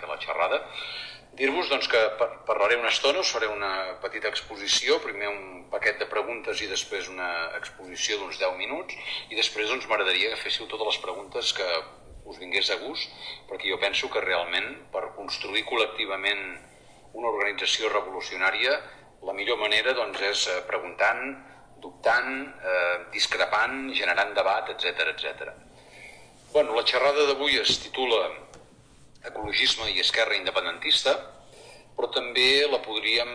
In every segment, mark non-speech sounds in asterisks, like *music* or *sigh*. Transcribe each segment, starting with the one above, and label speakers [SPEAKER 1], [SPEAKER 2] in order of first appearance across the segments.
[SPEAKER 1] fer la xerrada. Dir-vos doncs, que parlaré una estona, us faré una petita exposició, primer un paquet de preguntes i després una exposició d'uns 10 minuts, i després doncs, m'agradaria que féssiu totes les preguntes que us vingués a gust, perquè jo penso que realment per construir col·lectivament una organització revolucionària la millor manera doncs, és eh, preguntant, dubtant, eh, discrepant, generant debat, etc etc. Bueno, la xerrada d'avui es titula Ecologisme i esquerra independentista, però també la podríem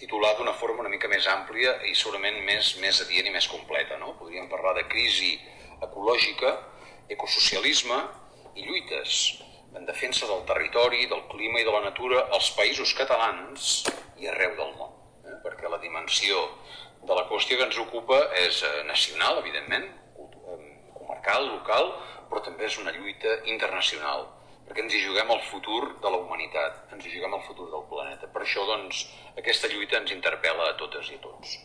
[SPEAKER 1] titular d'una forma una mica més àmplia i segurament més, més adient i més completa. No? Podríem parlar de crisi ecològica, ecosocialisme i lluites en defensa del territori, del clima i de la natura als països catalans i arreu del món. Eh? Perquè la dimensió de la qüestió que ens ocupa és eh, nacional, evidentment, comarcal, local, però també és una lluita internacional, perquè ens hi juguem el futur de la humanitat, ens hi juguem el futur del planeta. Per això, doncs, aquesta lluita ens interpel·la a totes i a tots.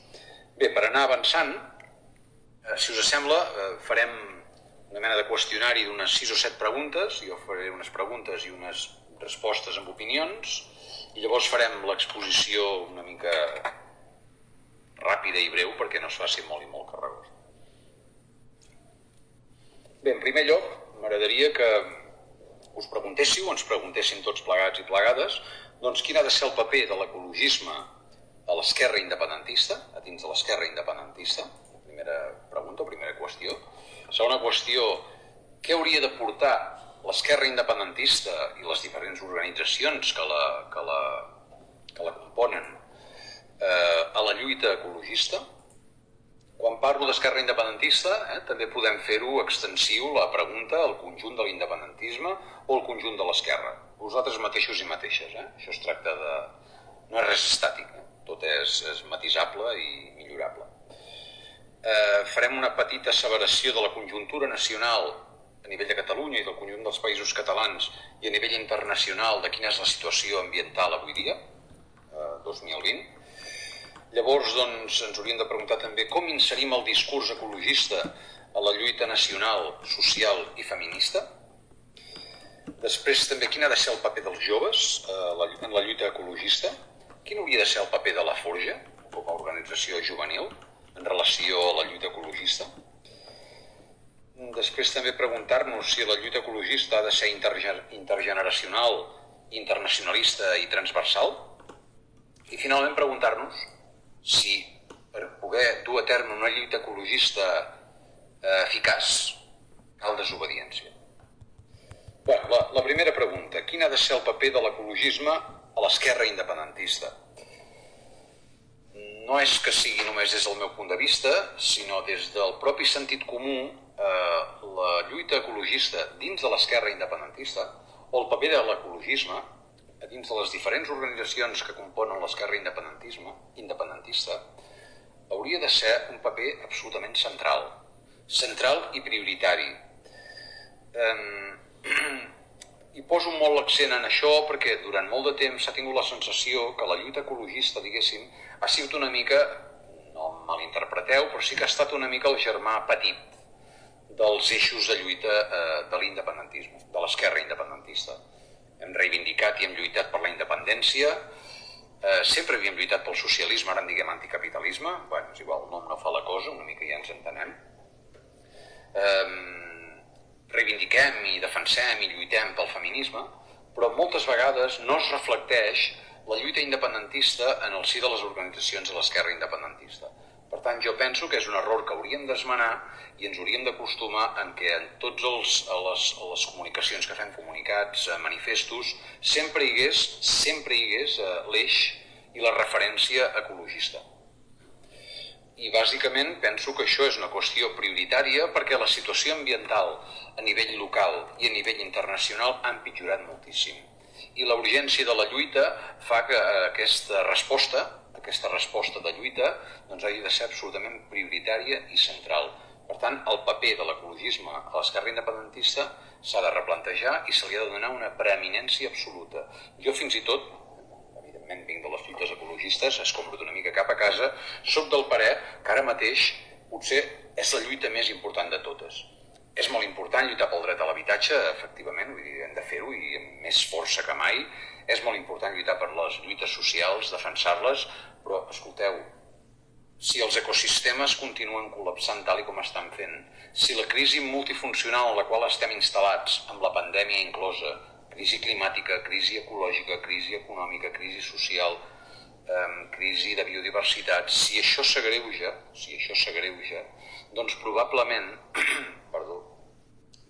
[SPEAKER 1] Bé, per anar avançant, eh, si us sembla, eh, farem una mena de qüestionari d'unes 6 o 7 preguntes, jo faré unes preguntes i unes respostes amb opinions, i llavors farem l'exposició una mica ràpida i breu perquè no es faci molt i molt carregós. Bé, en primer lloc, m'agradaria que us preguntéssiu, ens preguntéssim tots plegats i plegades, doncs quin ha de ser el paper de l'ecologisme a l'esquerra independentista, a dins de l'esquerra independentista, primera pregunta, primera qüestió, Segona qüestió, què hauria de portar l'esquerra independentista i les diferents organitzacions que la, que la, que la componen eh, a la lluita ecologista? Quan parlo d'esquerra independentista, eh, també podem fer-ho extensiu la pregunta al conjunt de l'independentisme o al conjunt de l'esquerra. Vosaltres mateixos i mateixes. Eh? Això es tracta de... no és res estàtic, eh? tot és, és matisable i millorable eh, farem una petita asseveració de la conjuntura nacional a nivell de Catalunya i del conjunt dels països catalans i a nivell internacional de quina és la situació ambiental avui dia, eh, 2020. Llavors, doncs, ens hauríem de preguntar també com inserim el discurs ecologista a la lluita nacional, social i feminista. Després també quin ha de ser el paper dels joves eh, en la lluita ecologista. Quin hauria de ser el paper de la Forja com a organització juvenil en relació a la lluita ecologista. Després també preguntar-nos si la lluita ecologista ha de ser intergeneracional, internacionalista i transversal. I finalment preguntar-nos si per poder dur a terme una lluita ecologista eh, eficaç cal desobediència. Bé, la, la primera pregunta, quin ha de ser el paper de l'ecologisme a l'esquerra independentista? no és que sigui només des del meu punt de vista, sinó des del propi sentit comú, eh, la lluita ecologista dins de l'esquerra independentista, o el paper de l'ecologisme, dins de les diferents organitzacions que componen l'esquerra independentisme independentista, hauria de ser un paper absolutament central. Central i prioritari. Eh, *clears throat* i poso molt l'accent en això perquè durant molt de temps s'ha tingut la sensació que la lluita ecologista, diguéssim, ha sigut una mica, no malinterpreteu, però sí que ha estat una mica el germà petit dels eixos de lluita eh, de l'independentisme, de l'esquerra independentista. Hem reivindicat i hem lluitat per la independència, eh, sempre havíem lluitat pel socialisme, ara en diguem anticapitalisme, bueno, és igual, el nom no fa la cosa, una mica ja ens entenem. Eh, reivindiquem i defensem i lluitem pel feminisme, però moltes vegades no es reflecteix la lluita independentista en el si de les organitzacions de l'esquerra independentista. Per tant, jo penso que és un error que hauríem d'esmenar i ens hauríem d'acostumar en què en tots els, a les, a les comunicacions que fem, comunicats, eh, manifestos, sempre hi hagués, sempre hi hagués eh, l'eix i la referència ecologista i bàsicament penso que això és una qüestió prioritària perquè la situació ambiental a nivell local i a nivell internacional ha empitjorat moltíssim. I la urgència de la lluita fa que aquesta resposta, aquesta resposta de lluita, doncs hagi de ser absolutament prioritària i central. Per tant, el paper de l'ecologisme a l'esquerra independentista s'ha de replantejar i se li ha de donar una preeminència absoluta. Jo fins i tot evidentment vinc de les lluites ecologistes, escombro una mica cap a casa, sóc del parer que ara mateix potser és la lluita més important de totes. és molt important lluitar pel dret a l'habitatge, efectivament, vull dir, hem de fer-ho i amb més força que mai. És molt important lluitar per les lluites socials, defensar-les, però, escolteu, si els ecosistemes continuen col·lapsant tal i com estan fent, si la crisi multifuncional en la qual estem instal·lats, amb la pandèmia inclosa, crisi climàtica, crisi ecològica, crisi econòmica, crisi social, eh, crisi de biodiversitat, si això s'agreuja, si això s'agreuja, doncs probablement, *clears throat* perdó,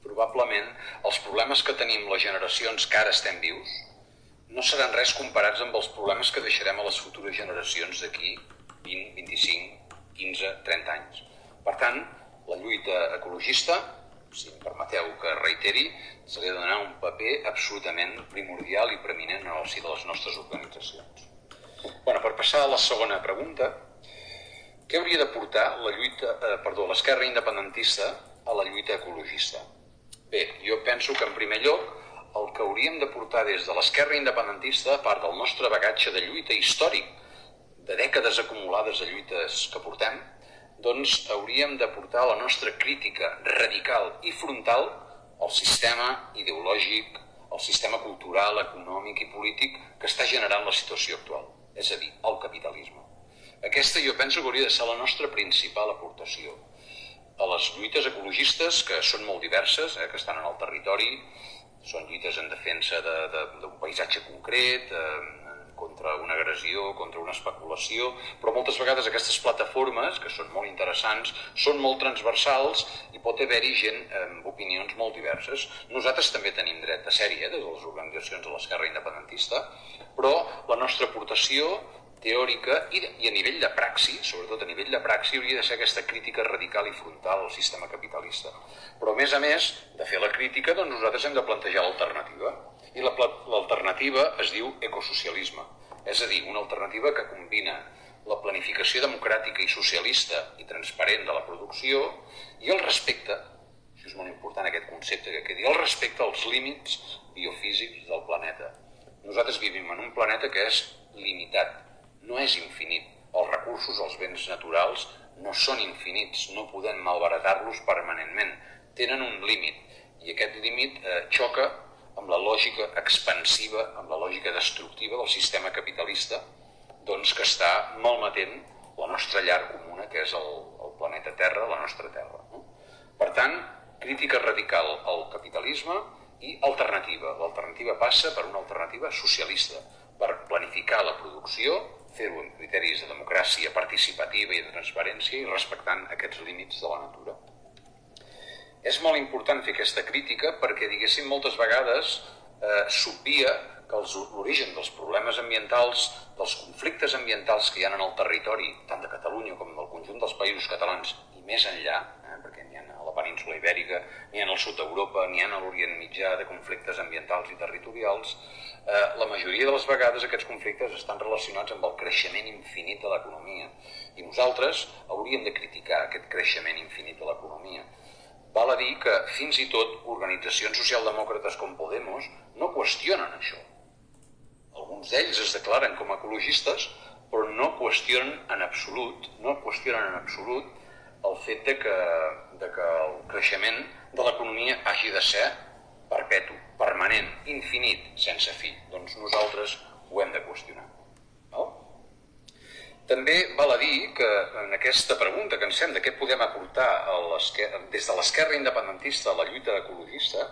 [SPEAKER 1] probablement els problemes que tenim les generacions que ara estem vius no seran res comparats amb els problemes que deixarem a les futures generacions d'aquí 20, 25, 15, 30 anys. Per tant, la lluita ecologista, si em permeteu que reiteri, se li ha de donar un paper absolutament primordial i preeminent en el si de les nostres organitzacions. Bueno, per passar a la segona pregunta, què hauria de portar la lluita, eh, perdó, l'esquerra independentista a la lluita ecologista? Bé, jo penso que en primer lloc el que hauríem de portar des de l'esquerra independentista, a part del nostre bagatge de lluita històric, de dècades acumulades de lluites que portem, doncs hauríem de portar la nostra crítica radical i frontal al sistema ideològic, al sistema cultural, econòmic i polític que està generant la situació actual, és a dir, el capitalisme. Aquesta jo penso que hauria de ser la nostra principal aportació a les lluites ecologistes, que són molt diverses, eh, que estan en el territori, són lluites en defensa d'un de, de, paisatge concret, eh, contra una agressió, contra una especulació, però moltes vegades aquestes plataformes, que són molt interessants, són molt transversals i pot haver-hi gent amb opinions molt diverses. Nosaltres també tenim dret de sèrie, eh, de les organitzacions de l'esquerra independentista, però la nostra aportació teòrica i, i a nivell de praxi, sobretot a nivell de praxi, hauria de ser aquesta crítica radical i frontal al sistema capitalista. Però, a més a més de fer la crítica, doncs nosaltres hem de plantejar l'alternativa. I l'alternativa es diu ecosocialisme. És a dir, una alternativa que combina la planificació democràtica i socialista i transparent de la producció i el respecte, això és molt important aquest concepte que quedi, el respecte als límits biofísics del planeta. Nosaltres vivim en un planeta que és limitat, no és infinit. Els recursos, els béns naturals, no són infinits, no podem malbaratar-los permanentment. Tenen un límit, i aquest límit eh, xoca amb la lògica expansiva, amb la lògica destructiva del sistema capitalista, doncs que està malmetent la nostra llar comuna, que és el, el planeta Terra, la nostra Terra. No? Per tant, crítica radical al capitalisme i alternativa. L'alternativa passa per una alternativa socialista, per planificar la producció fer-ho amb criteris de democràcia participativa i de transparència i respectant aquests límits de la natura. És molt important fer aquesta crítica perquè, diguéssim, moltes vegades eh, s'obvia que l'origen dels problemes ambientals, dels conflictes ambientals que hi ha en el territori, tant de Catalunya com del conjunt dels països catalans i més enllà, eh, perquè n'hi ha a la península ibèrica, n'hi ha al sud d'Europa, n'hi ha a l'Orient Mitjà de conflictes ambientals i territorials, eh, la majoria de les vegades aquests conflictes estan relacionats amb el creixement infinit de l'economia. I nosaltres hauríem de criticar aquest creixement infinit de l'economia. Val a dir que fins i tot organitzacions socialdemòcrates com Podemos no qüestionen això. Alguns d'ells es declaren com a ecologistes, però no qüestionen en absolut, no qüestionen en absolut el fet de que, de que el creixement de l'economia hagi de ser perpetu, permanent, infinit, sense fi. Doncs nosaltres ho hem de qüestionar. No? També val a dir que en aquesta pregunta que ens fem de què podem aportar des de l'esquerra independentista a la lluita ecologista,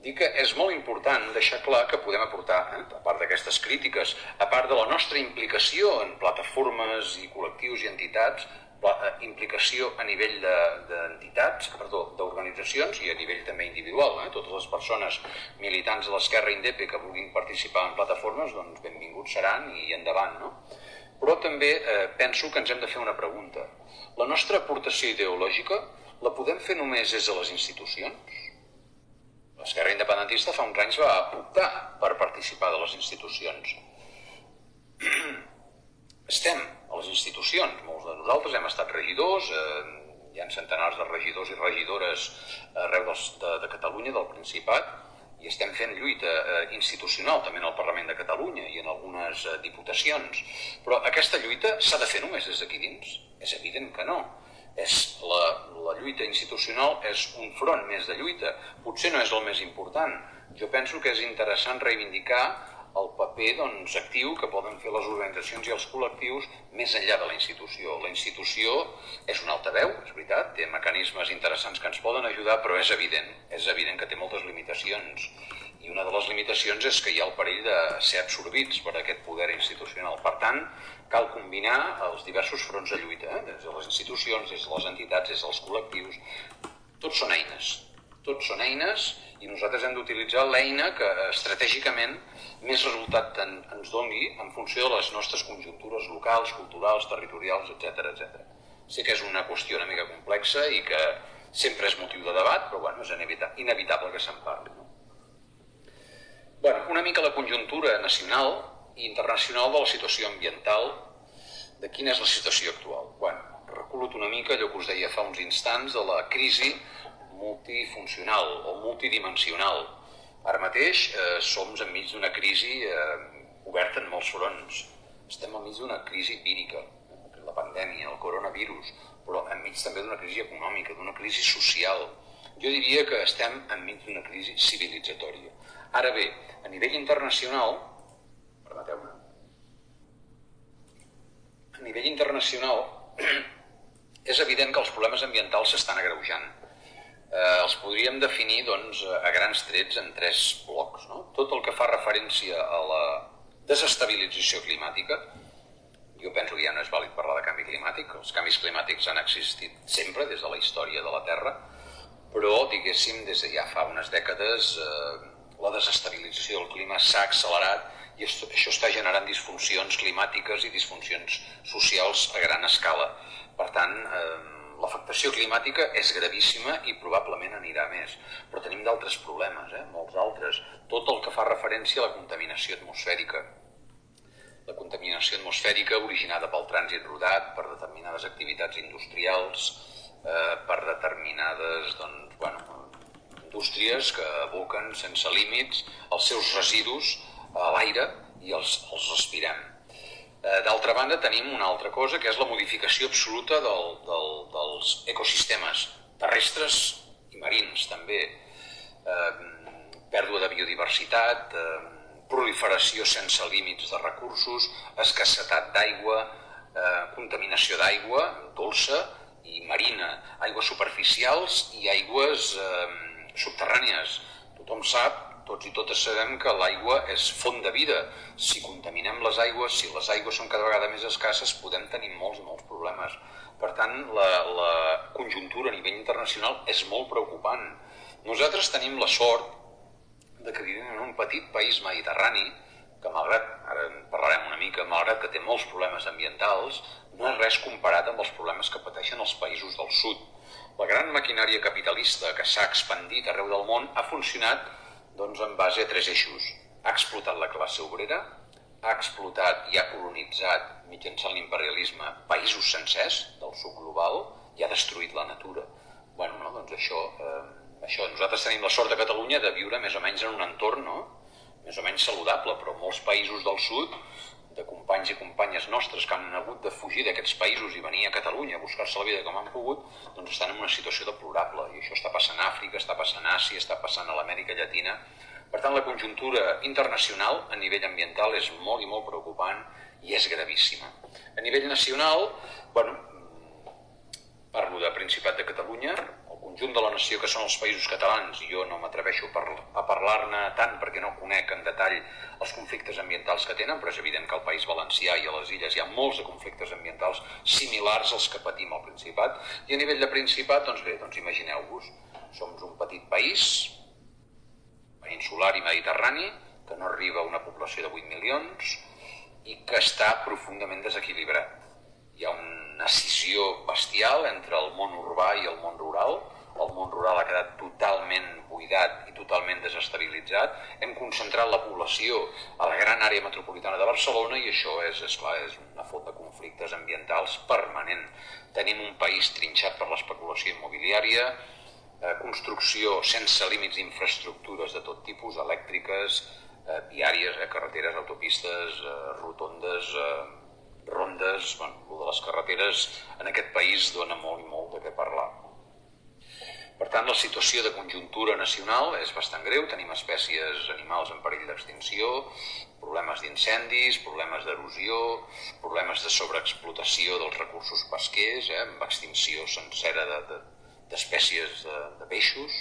[SPEAKER 1] dir que és molt important deixar clar que podem aportar, eh, a part d'aquestes crítiques, a part de la nostra implicació en plataformes i col·lectius i entitats, implicació a nivell d'entitats, de, perdó, d'organitzacions i a nivell també individual. Eh? Totes les persones militants de l'esquerra indepe que vulguin participar en plataformes, doncs benvinguts seran i endavant. No? Però també eh, penso que ens hem de fer una pregunta. La nostra aportació ideològica la podem fer només des de les institucions? L'esquerra independentista fa uns anys va optar per participar de les institucions. *clears throat* Estem a les institucions, molts de nosaltres hem estat regidors, eh, hi ha centenars de regidors i regidores arreu dels, de, de Catalunya, del Principat, i estem fent lluita eh, institucional també en el Parlament de Catalunya i en algunes eh, diputacions. Però aquesta lluita s'ha de fer només des d'aquí dins? És evident que no. és la, la lluita institucional és un front més de lluita. Potser no és el més important. Jo penso que és interessant reivindicar el paper doncs, actiu que poden fer les organitzacions i els col·lectius més enllà de la institució. La institució és un altaveu, és veritat, té mecanismes interessants que ens poden ajudar, però és evident, és evident que té moltes limitacions. I una de les limitacions és que hi ha el perill de ser absorbits per aquest poder institucional. Per tant, cal combinar els diversos fronts de lluita, eh? des de les institucions, des de les entitats, des dels col·lectius. Tots són eines, tots són eines i nosaltres hem d'utilitzar l'eina que estratègicament més resultat en, ens doni en funció de les nostres conjuntures locals, culturals, territorials, etc etc. Sé que és una qüestió una mica complexa i que sempre és motiu de debat, però bueno, és inevitable que se'n parli. No? Bueno, una mica la conjuntura nacional i internacional de la situació ambiental, de quina és la situació actual. Bueno, reculo una mica allò que us deia fa uns instants de la crisi multifuncional o multidimensional Ara mateix eh, som enmig d'una crisi eh, oberta en molts fronts. Estem enmig d'una crisi vírica, la pandèmia, el coronavirus, però enmig també d'una crisi econòmica, d'una crisi social. Jo diria que estem enmig d'una crisi civilitzatòria. Ara bé, a nivell internacional, permeteu-me, a nivell internacional *clears throat* és evident que els problemes ambientals s'estan agreujant eh, els podríem definir doncs, a grans trets en tres blocs. No? Tot el que fa referència a la desestabilització climàtica, jo penso que ja no és vàlid parlar de canvi climàtic, els canvis climàtics han existit sempre des de la història de la Terra, però, diguéssim, des de ja fa unes dècades eh, la desestabilització del clima s'ha accelerat i això, això està generant disfuncions climàtiques i disfuncions socials a gran escala. Per tant, eh, l'afectació climàtica és gravíssima i probablement anirà més. Però tenim d'altres problemes, eh? molts altres. Tot el que fa referència a la contaminació atmosfèrica. La contaminació atmosfèrica originada pel trànsit rodat, per determinades activitats industrials, eh, per determinades doncs, bueno, indústries que aboquen sense límits els seus residus a l'aire i els, els respirem d'altra banda, tenim una altra cosa, que és la modificació absoluta del, del, dels ecosistemes terrestres i marins, també. Eh, pèrdua de biodiversitat, eh, proliferació sense límits de recursos, escassetat d'aigua, eh, contaminació d'aigua dolça i marina, aigües superficials i aigües eh, subterrànies. Tothom sap tots i totes sabem que l'aigua és font de vida. Si contaminem les aigües, si les aigües són cada vegada més escasses, podem tenir molts molts problemes. Per tant, la, la conjuntura a nivell internacional és molt preocupant. Nosaltres tenim la sort de que vivim en un petit país mediterrani que malgrat, ara en parlarem una mica, malgrat que té molts problemes ambientals, no és res comparat amb els problemes que pateixen els països del sud. La gran maquinària capitalista que s'ha expandit arreu del món ha funcionat doncs en base a tres eixos. Ha explotat la classe obrera, ha explotat i ha colonitzat mitjançant l'imperialisme països sencers del sud global i ha destruït la natura. bueno, no, doncs això, eh, això, nosaltres tenim la sort de Catalunya de viure més o menys en un entorn no? més o menys saludable, però molts països del sud de companys i companyes nostres que han hagut de fugir d'aquests països i venir a Catalunya a buscar-se la vida com han pogut, doncs estan en una situació deplorable. I això està passant a Àfrica, està passant a Àsia, està passant a l'Amèrica Llatina. Per tant, la conjuntura internacional a nivell ambiental és molt i molt preocupant i és gravíssima. A nivell nacional, bueno, parlo de Principat de Catalunya, conjunt de la nació que són els països catalans, i jo no m'atreveixo a parlar-ne tant perquè no conec en detall els conflictes ambientals que tenen, però és evident que al País Valencià i a les illes hi ha molts de conflictes ambientals similars als que patim al Principat, i a nivell de Principat, doncs bé, doncs imagineu-vos, som un petit país, peninsular i mediterrani, que no arriba a una població de 8 milions i que està profundament desequilibrat. Hi ha una escissió bestial entre el món urbà i el món rural, el món rural ha quedat totalment buidat i totalment desestabilitzat. Hem concentrat la població a la gran àrea metropolitana de Barcelona i això és, és clar, és una font de conflictes ambientals permanent. Tenim un país trinxat per l'especulació immobiliària, eh, construcció sense límits d'infraestructures de tot tipus, elèctriques, eh, viàries, eh, carreteres, autopistes, eh, rotondes, eh, rondes, bueno, de les carreteres en aquest país dona molt i molt de què parlar. Per tant, la situació de conjuntura nacional és bastant greu, tenim espècies animals en perill d'extinció, problemes d'incendis, problemes d'erosió, problemes de sobreexplotació dels recursos pesquers, eh, amb extinció sencera d'espècies de, de, de, de peixos.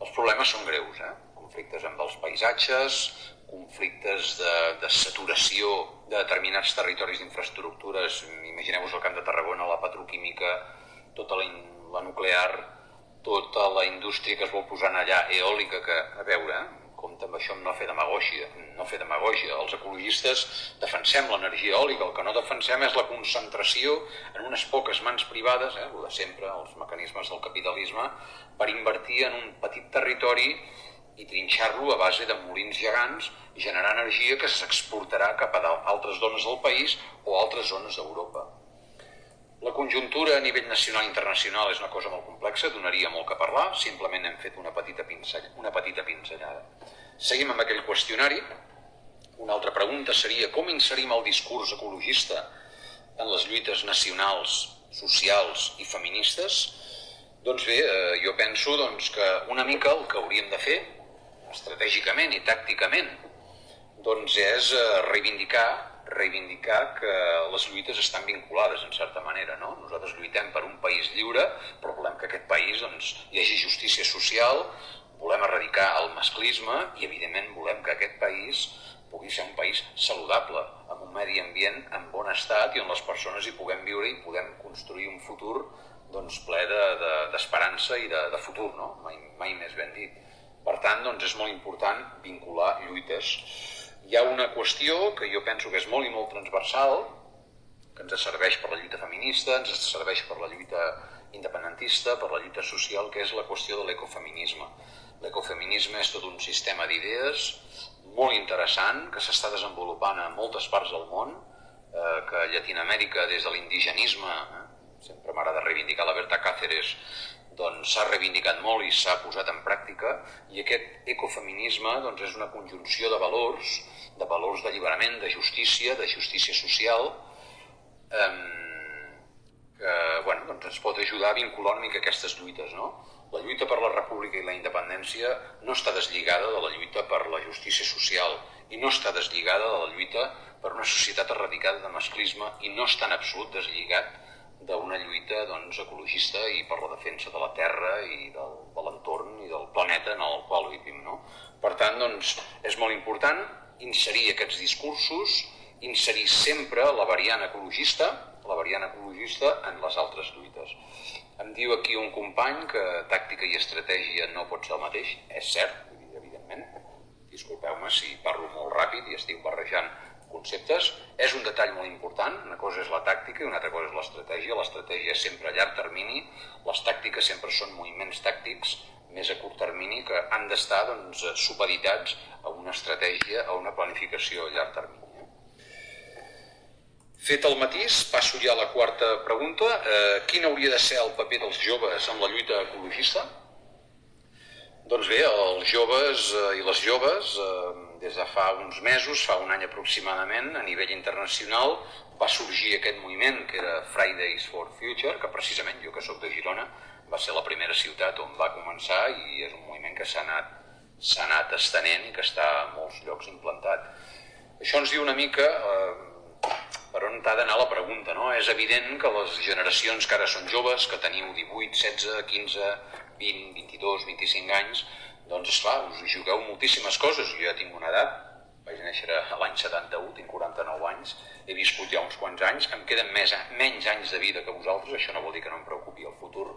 [SPEAKER 1] Els problemes són greus, eh? conflictes amb els paisatges, conflictes de, de saturació de determinats territoris d'infraestructures, imagineu-vos el camp de Tarragona, la petroquímica, tota la, la nuclear, tota la indústria que es vol posar allà, eòlica, que, a veure, compte amb això, no fer demagògia, no fer demagògia. Els ecologistes defensem l'energia eòlica, el que no defensem és la concentració en unes poques mans privades, eh, de sempre, els mecanismes del capitalisme, per invertir en un petit territori i trinxar-lo a base de molins gegants i generar energia que s'exportarà cap a altres zones del país o altres zones d'Europa. La conjuntura a nivell nacional i internacional és una cosa molt complexa, donaria molt que parlar, simplement hem fet una petita, pincell, una petita pinzellada. Seguim amb aquell qüestionari. Una altra pregunta seria com inserim el discurs ecologista en les lluites nacionals, socials i feministes? Doncs bé, eh, jo penso doncs, que una mica el que hauríem de fer, estratègicament i tàcticament, doncs és eh, reivindicar reivindicar que les lluites estan vinculades en certa manera. No? Nosaltres lluitem per un país lliure, però volem que aquest país doncs, hi hagi justícia social, volem erradicar el masclisme i evidentment volem que aquest país pugui ser un país saludable, amb un medi ambient en bon estat i on les persones hi puguem viure i puguem construir un futur doncs, ple d'esperança de, de, i de, de futur, no? mai, mai més ben dit. Per tant, doncs, és molt important vincular lluites hi ha una qüestió que jo penso que és molt i molt transversal, que ens serveix per la lluita feminista, ens serveix per la lluita independentista, per la lluita social, que és la qüestió de l'ecofeminisme. L'ecofeminisme és tot un sistema d'idees molt interessant que s'està desenvolupant a moltes parts del món, eh, que a Llatinoamèrica, des de l'indigenisme, eh, sempre m'agrada reivindicar la Berta Cáceres, doncs s'ha reivindicat molt i s'ha posat en pràctica i aquest ecofeminisme doncs, és una conjunció de valors, de valors d'alliberament, de justícia, de justícia social, que bueno, doncs ens pot ajudar a vincular una mica aquestes lluites. No? La lluita per la república i la independència no està deslligada de la lluita per la justícia social i no està deslligada de la lluita per una societat erradicada de masclisme i no està en absolut deslligat d'una lluita doncs, ecologista i per la defensa de la Terra i del, de l'entorn i del planeta en el qual vivim. No? Per tant, doncs, és molt important inserir aquests discursos, inserir sempre la variant ecologista, la variant ecologista en les altres lluites. Em diu aquí un company que tàctica i estratègia no pot ser el mateix, és cert, evidentment, disculpeu-me si parlo molt ràpid i estic barrejant conceptes. És un detall molt important, una cosa és la tàctica i una altra cosa és l'estratègia. L'estratègia és sempre a llarg termini, les tàctiques sempre són moviments tàctics més a curt termini que han d'estar doncs, supeditats a una estratègia, a una planificació a llarg termini. Fet el matís, passo ja a la quarta pregunta. Eh, quin hauria de ser el paper dels joves en la lluita ecologista? Doncs bé, els joves eh, i les joves eh, des de fa uns mesos, fa un any aproximadament, a nivell internacional, va sorgir aquest moviment que era Fridays for Future, que precisament jo que sóc de Girona va ser la primera ciutat on va començar i és un moviment que s'ha anat, anat estenent i que està a molts llocs implantat. Això ens diu una mica eh, per on ha d'anar la pregunta. No? És evident que les generacions que ara són joves, que teniu 18, 16, 15, 20, 22, 25 anys, doncs, esclar, us jugueu moltíssimes coses. Jo ja tinc una edat, vaig néixer l'any 71, tinc 49 anys, he viscut ja uns quants anys, em queden més, menys anys de vida que vosaltres, això no vol dir que no em preocupi el futur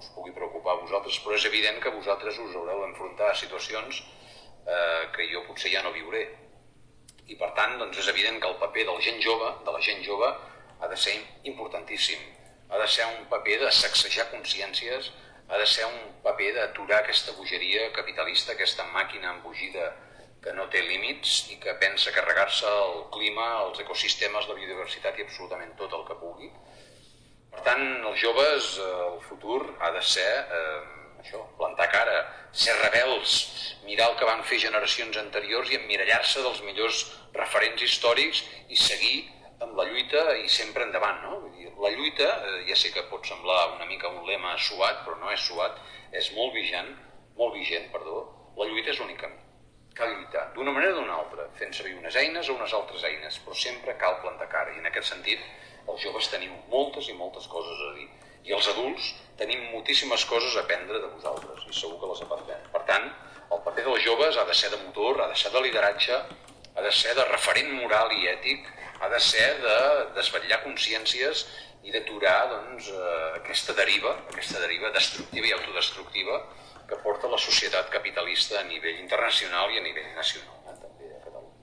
[SPEAKER 1] us pugui preocupar a vosaltres, però és evident que vosaltres us haureu d'enfrontar a situacions eh, que jo potser ja no viuré. I per tant, doncs és evident que el paper de la gent jove, de la gent jove, ha de ser importantíssim. Ha de ser un paper de sacsejar consciències, ha de ser un paper d'aturar aquesta bogeria capitalista, aquesta màquina embogida que no té límits i que pensa carregar-se el clima, els ecosistemes, la biodiversitat i absolutament tot el que pugui. Per tant, els joves, eh, el futur ha de ser eh, això, plantar cara, ser rebels, mirar el que van fer generacions anteriors i emmirallar-se dels millors referents històrics i seguir amb la lluita i sempre endavant, no? Vull dir, la lluita, eh, ja sé que pot semblar una mica un lema suat, però no és suat, és molt vigent, molt vigent, perdó, la lluita és l'únic camí. Cal lluitar, d'una manera o d'una altra, fent servir unes eines o unes altres eines, però sempre cal plantar cara, i en aquest sentit els joves tenim moltes i moltes coses a dir, i els adults tenim moltíssimes coses a aprendre de vosaltres, i segur que les aprendrem. Per tant, el paper dels joves ha de ser de motor, ha de ser de lideratge, ha de ser de referent moral i ètic, ha de ser de desvetllar consciències i d'aturar doncs, eh, aquesta deriva, aquesta deriva destructiva i autodestructiva que porta la societat capitalista a nivell internacional i a nivell nacional, eh, també a Catalunya.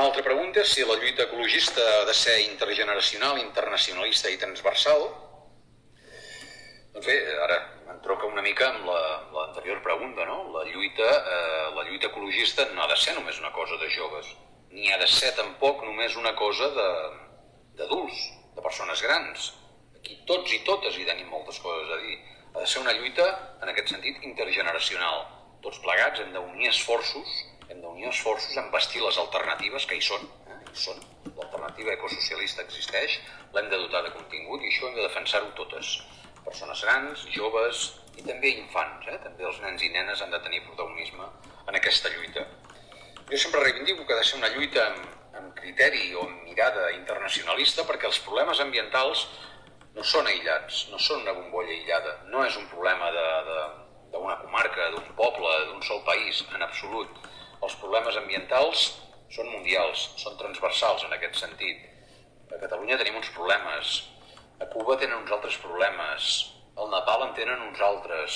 [SPEAKER 1] Una altra pregunta és si la lluita ecologista ha de ser intergeneracional, internacionalista i transversal. Doncs bé, ara troca una mica amb l'anterior la, pregunta, no? La lluita, eh, la lluita ecologista no ha de ser només una cosa de joves, ni ha de ser tampoc només una cosa d'adults, de, de persones grans. Aquí tots i totes hi tenim moltes coses a dir. Ha de ser una lluita, en aquest sentit, intergeneracional. Tots plegats hem d'unir esforços, hem d'unir esforços en bastir les alternatives que hi són, eh? hi són. L'alternativa ecosocialista existeix, l'hem de dotar de contingut i això hem de defensar-ho totes persones grans, joves i també infants. Eh? També els nens i nenes han de tenir protagonisme en aquesta lluita. Jo sempre reivindico que ha de ser una lluita amb, amb criteri o amb mirada internacionalista perquè els problemes ambientals no són aïllats, no són una bombolla aïllada, no és un problema d'una comarca, d'un poble, d'un sol país, en absolut. Els problemes ambientals són mundials, són transversals en aquest sentit. A Catalunya tenim uns problemes a Cuba tenen uns altres problemes, al Nepal en tenen uns altres,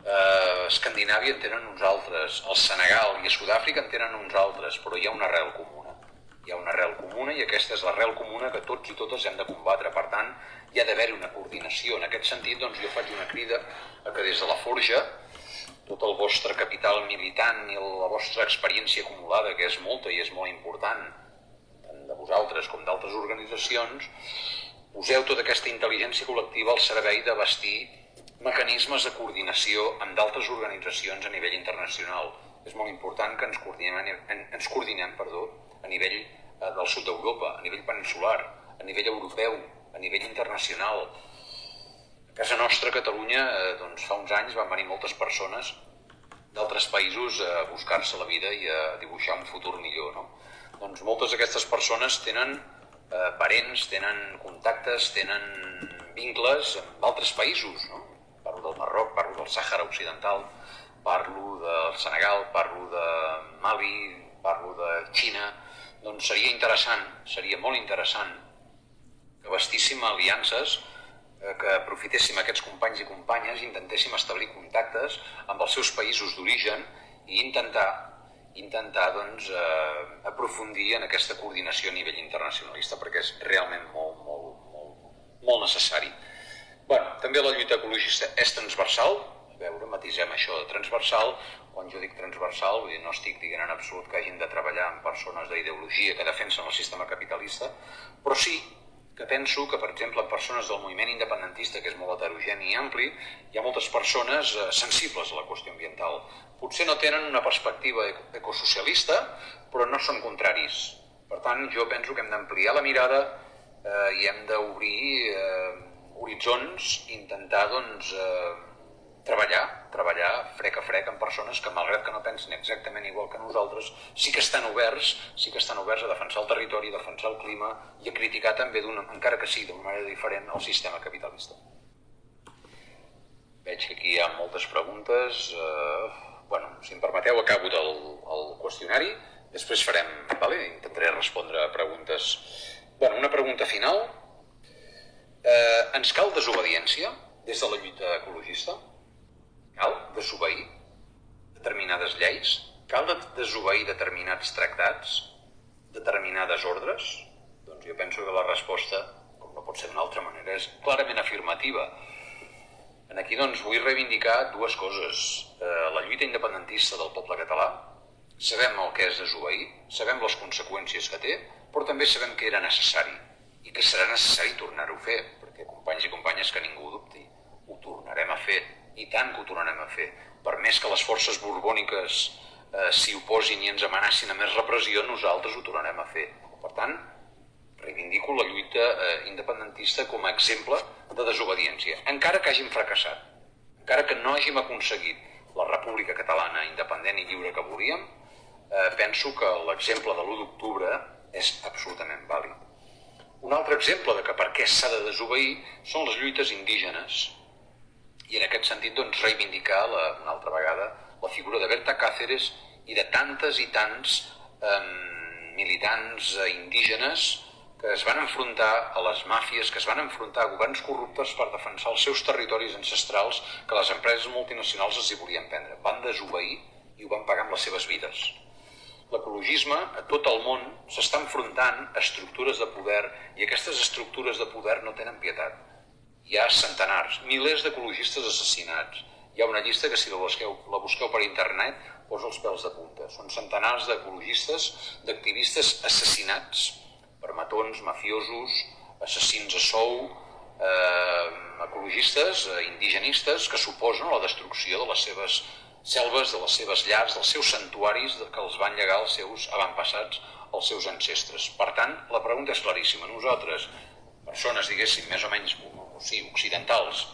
[SPEAKER 1] eh, Escandinàvia en tenen uns altres, al Senegal i a Sud-àfrica en tenen uns altres, però hi ha una arrel comuna. Hi ha una arrel comuna i aquesta és l'arrel comuna que tots i totes hem de combatre. Per tant, hi ha d'haver-hi una coordinació. En aquest sentit, doncs, jo faig una crida a que des de la Forja tot el vostre capital militant i la vostra experiència acumulada, que és molta i és molt important, tant de vosaltres com d'altres organitzacions, poseu tota aquesta intel·ligència col·lectiva al servei de bastir mecanismes de coordinació amb d'altres organitzacions a nivell internacional. És molt important que ens coordinem, ens coordinem perdó, a nivell eh, del sud d'Europa, a nivell peninsular, a nivell europeu, a nivell internacional. Casa nostra, Catalunya, eh, doncs, fa uns anys van venir moltes persones d'altres països a buscar-se la vida i a dibuixar un futur millor. No? Doncs moltes d'aquestes persones tenen eh, parents, tenen contactes, tenen vincles amb altres països, no? Parlo del Marroc, parlo del Sàhara Occidental, parlo del Senegal, parlo de Mali, parlo de Xina, doncs seria interessant, seria molt interessant que vestíssim aliances, que aprofitéssim aquests companys i companyes, intentéssim establir contactes amb els seus països d'origen i intentar intentar doncs, eh, aprofundir en aquesta coordinació a nivell internacionalista perquè és realment molt, molt, molt, molt necessari. Bueno, també la lluita ecologista és transversal, a veure, matisem això de transversal, quan jo dic transversal, vull dir, no estic dient en absolut que hagin de treballar amb persones d'ideologia que defensen el sistema capitalista, però sí que penso que, per exemple, en persones del moviment independentista, que és molt heterogeni i ampli, hi ha moltes persones eh, sensibles a la qüestió ambiental. Potser no tenen una perspectiva ecosocialista, però no són contraris. Per tant, jo penso que hem d'ampliar la mirada eh, i hem d'obrir eh, horitzons, intentar, doncs, eh, treballar, treballar frec a frec amb persones que, malgrat que no pensin exactament igual que nosaltres, sí que estan oberts, sí que estan oberts a defensar el territori, a defensar el clima i a criticar també, encara que sigui d'una manera diferent, el sistema capitalista. Veig que aquí hi ha moltes preguntes. Eh, bueno, si em permeteu, acabo el, el qüestionari, després farem, vale? intentaré respondre a preguntes. Bueno, una pregunta final. Eh, ens cal desobediència des de la lluita ecologista? Cal desobeir determinades lleis? Cal desobeir determinats tractats? Determinades ordres? Doncs jo penso que la resposta, com no pot ser d'una altra manera, és clarament afirmativa. En aquí doncs vull reivindicar dues coses. Eh, la lluita independentista del poble català, sabem el que és desobeir, sabem les conseqüències que té, però també sabem que era necessari i que serà necessari tornar-ho a fer, perquè companys i companyes que ningú dubti, ho tornarem a fer i tant que ho tornarem a fer. Per més que les forces borbòniques eh, s'hi oposin i ens amenacin a més repressió, nosaltres ho tornarem a fer. Per tant, reivindico la lluita eh, independentista com a exemple de desobediència, encara que hàgim fracassat, encara que no hàgim aconseguit la república catalana independent i lliure que volíem, eh, penso que l'exemple de l'1 d'octubre és absolutament vàlid. Un altre exemple de que per què s'ha de desobeir són les lluites indígenes. I en aquest sentit, doncs, reivindicar la, una altra vegada la figura de Berta Cáceres i de tantes i tants eh, militants indígenes que es van enfrontar a les màfies, que es van enfrontar a governs corruptes per defensar els seus territoris ancestrals que les empreses multinacionals els hi volien prendre. Van desobeir i ho van pagar amb les seves vides. L'ecologisme a tot el món s'està enfrontant a estructures de poder i aquestes estructures de poder no tenen pietat. Hi ha centenars, milers d'ecologistes assassinats. Hi ha una llista que si la busqueu, la busqueu per internet posa els pèls de punta. Són centenars d'ecologistes, d'activistes assassinats per matons, mafiosos, assassins a sou, eh, ecologistes, eh, indigenistes que suposen la destrucció de les seves selves de les seves llars, dels seus santuaris que els van llegar els seus avantpassats, els seus ancestres. Per tant, la pregunta és claríssima. Nosaltres, persones, diguéssim, més o menys o sigui, occidentals,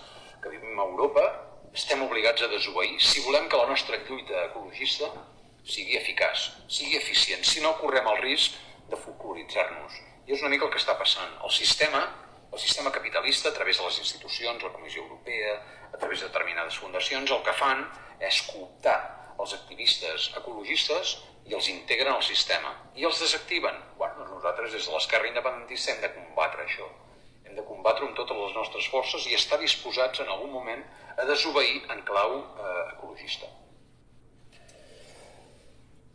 [SPEAKER 1] que vivim a Europa, estem obligats a desobeir si volem que la nostra lluita ecologista sigui eficaç, sigui eficient, si no correm el risc de folcloritzar-nos. I és una mica el que està passant. El sistema, el sistema capitalista, a través de les institucions, la Comissió Europea, a través de determinades fundacions, el que fan és cooptar els activistes ecologistes i els integren al sistema. I els desactiven. Bueno, nosaltres des de l'esquerra independentista hem de combatre això. Hem de combatre amb totes les nostres forces i estar disposats en algun moment a desobeir en clau eh, ecologista.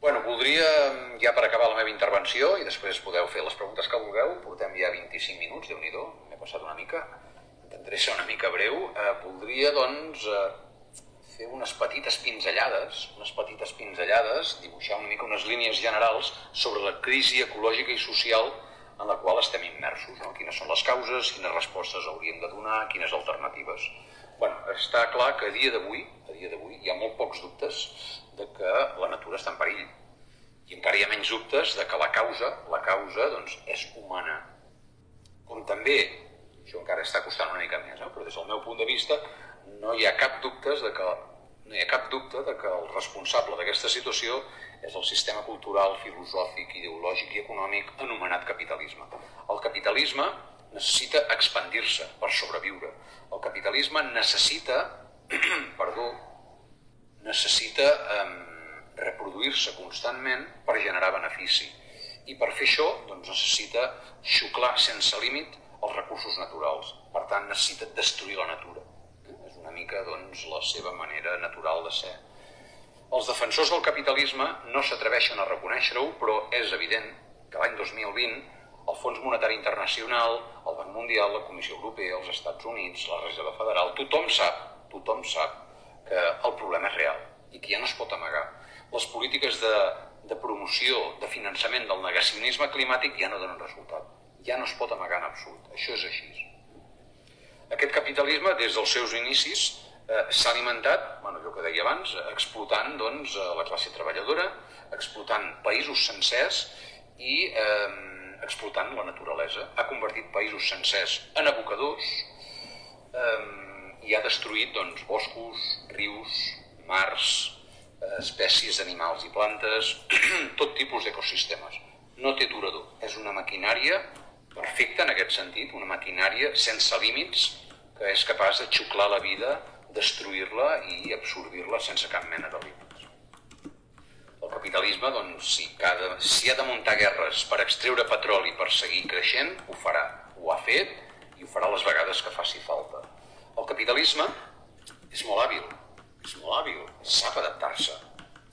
[SPEAKER 1] Bueno, voldria, ja per acabar la meva intervenció, i després podeu fer les preguntes que vulgueu, portem ja 25 minuts, déu nhi m'he passat una mica, intentaré ser una mica breu, eh, voldria, doncs, eh, fer unes petites pinzellades, unes petites pinzellades, dibuixar una mica unes línies generals sobre la crisi ecològica i social en la qual estem immersos, no? quines són les causes, quines respostes hauríem de donar, quines alternatives. bueno, està clar que a dia d'avui, a dia d'avui hi ha molt pocs dubtes de que la natura està en perill. I encara hi ha menys dubtes de que la causa, la causa, doncs, és humana. Com també, això encara està costant una mica més, no? però des del meu punt de vista, no hi ha cap dubte de que no hi ha cap dubte de que el responsable d'aquesta situació és el sistema cultural, filosòfic, ideològic i econòmic anomenat capitalisme. El capitalisme necessita expandir-se per sobreviure. El capitalisme necessita, *clears throat* perdó, necessita eh, reproduir-se constantment per generar benefici. I per fer això doncs, necessita xuclar sense límit els recursos naturals. Per tant, necessita destruir la natura mica doncs, la seva manera natural de ser. Els defensors del capitalisme no s'atreveixen a reconèixer-ho, però és evident que l'any 2020 el Fons Monetari Internacional, el Banc Mundial, la Comissió Europea, els Estats Units, la Reserva Federal, tothom sap, tothom sap que el problema és real i que ja no es pot amagar. Les polítiques de, de promoció, de finançament del negacionisme climàtic ja no donen resultat. Ja no es pot amagar en absolut. Això és així. Aquest capitalisme, des dels seus inicis, eh, s'ha alimentat, bueno, allò que deia abans, explotant doncs, la classe treballadora, explotant països sencers i eh, explotant la naturalesa. Ha convertit països sencers en abocadors eh, i ha destruït doncs, boscos, rius, mars, eh, espècies d'animals i plantes, *clears throat* tot tipus d'ecosistemes. No té durador. És una maquinària perfecta en aquest sentit, una maquinària sense límits que és capaç de xuclar la vida, destruir-la i absorbir-la sense cap mena de límits. El capitalisme, doncs, si, cada, si ha de muntar guerres per extreure petroli per seguir creixent, ho farà. Ho ha fet i ho farà les vegades que faci falta. El capitalisme és molt hàbil, és molt hàbil, sap adaptar-se,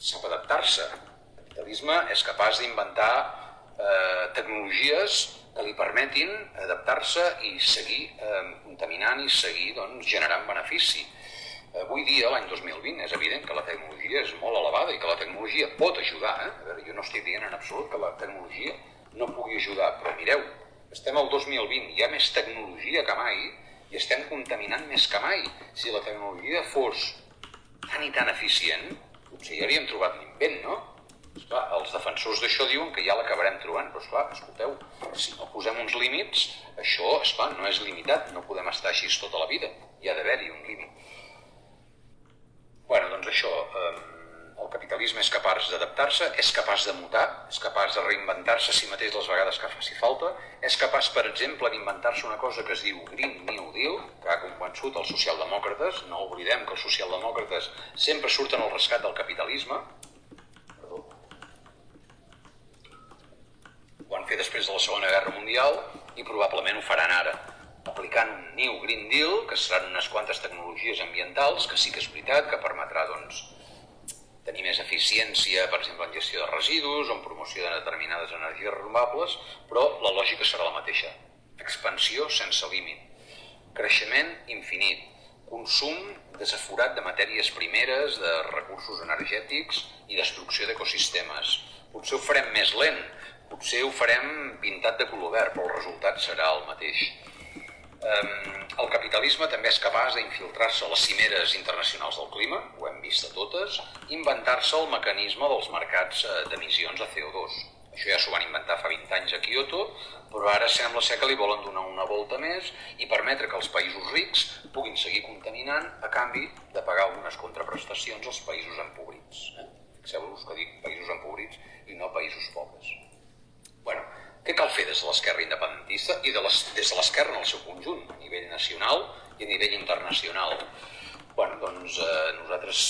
[SPEAKER 1] sap adaptar-se. El capitalisme és capaç d'inventar eh, tecnologies que li permetin adaptar-se i seguir eh, contaminant i seguir doncs, generant benefici. Avui dia, l'any 2020, és evident que la tecnologia és molt elevada i que la tecnologia pot ajudar. Eh? A veure, jo no estic dient en absolut que la tecnologia no pugui ajudar, però mireu, estem al 2020, hi ha més tecnologia que mai i estem contaminant més que mai. Si la tecnologia fos tan i tan eficient, potser ja havíem trobat l'invent, no? Esclar, els defensors d'això diuen que ja l'acabarem trobant, però esclar, escolteu, si no posem uns límits, això, esclar, no és limitat, no podem estar així tota la vida, hi ha d'haver-hi un límit. bueno, doncs això, eh, el capitalisme és capaç d'adaptar-se, és capaç de mutar, és capaç de reinventar-se si mateix les vegades que faci falta, és capaç, per exemple, d'inventar-se una cosa que es diu Green New Deal, que ha convençut els socialdemòcrates, no oblidem que els socialdemòcrates sempre surten al rescat del capitalisme, ho han fet després de la Segona Guerra Mundial i probablement ho faran ara, aplicant un New Green Deal, que seran unes quantes tecnologies ambientals, que sí que és veritat, que permetrà doncs, tenir més eficiència, per exemple, en gestió de residus o en promoció de determinades energies renovables, però la lògica serà la mateixa. Expansió sense límit, creixement infinit, consum desaforat de matèries primeres, de recursos energètics i destrucció d'ecosistemes. Potser ho farem més lent, Potser ho farem pintat de color verd, però el resultat serà el mateix. El capitalisme també és capaç d'infiltrar-se a les cimeres internacionals del clima, ho hem vist a totes, inventar-se el mecanisme dels mercats eh, d'emissions de CO2. Això ja s'ho van inventar fa 20 anys a Kyoto, però ara sembla ser que li volen donar una volta més i permetre que els països rics puguin seguir contaminant a canvi de pagar algunes contraprestacions als països empobrits. Eh? Fixeu-vos que dic països empobrits i no països pobres. Bueno, què cal fer des de l'esquerra independentista i de les, des de l'esquerra en el seu conjunt, a nivell nacional i a nivell internacional? Bueno, doncs eh, nosaltres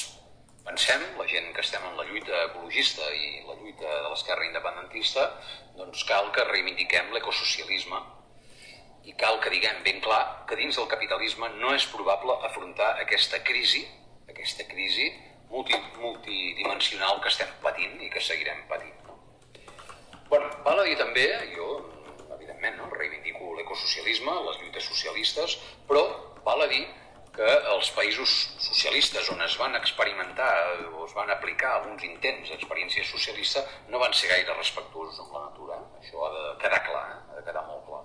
[SPEAKER 1] pensem, la gent que estem en la lluita ecologista i la lluita de l'esquerra independentista, doncs cal que reivindiquem l'ecosocialisme i cal que diguem ben clar que dins del capitalisme no és probable afrontar aquesta crisi, aquesta crisi multi, multidimensional que estem patint i que seguirem patint. Bueno, val a dir també, jo, evidentment, no, reivindico l'ecosocialisme, les lluites socialistes, però val a dir que els països socialistes on es van experimentar o es van aplicar alguns intents d'experiència socialista no van ser gaire respectuosos amb la natura. Això ha de quedar clar, eh? ha de quedar molt clar.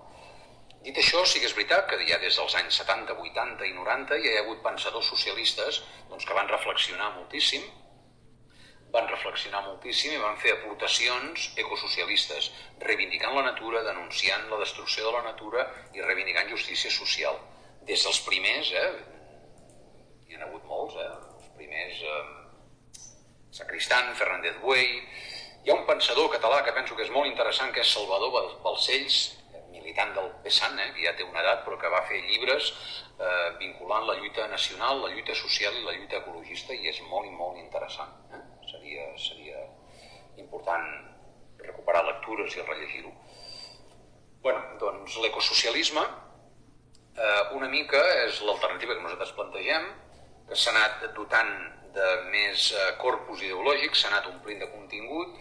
[SPEAKER 1] Dit això, sí que és veritat que ja des dels anys 70, 80 i 90 ja hi ha hagut pensadors socialistes doncs, que van reflexionar moltíssim van reflexionar moltíssim i van fer aportacions ecosocialistes, reivindicant la natura, denunciant la destrucció de la natura i reivindicant justícia social. Des dels primers, eh, hi ha hagut molts, eh, els primers, eh, Sacristan, Fernández Buey, hi ha un pensador català que penso que és molt interessant, que és Salvador Balcells, militant del PSAN, eh, que ja té una edat, però que va fer llibres eh, vinculant la lluita nacional, la lluita social i la lluita ecologista, i és molt i molt interessant. Eh? Seria, seria important recuperar lectures i rellegir-ho. bueno, doncs l'ecosocialisme eh, una mica és l'alternativa que nosaltres plantegem, que s'ha anat dotant de més eh, corpus ideològic, s'ha anat omplint de contingut,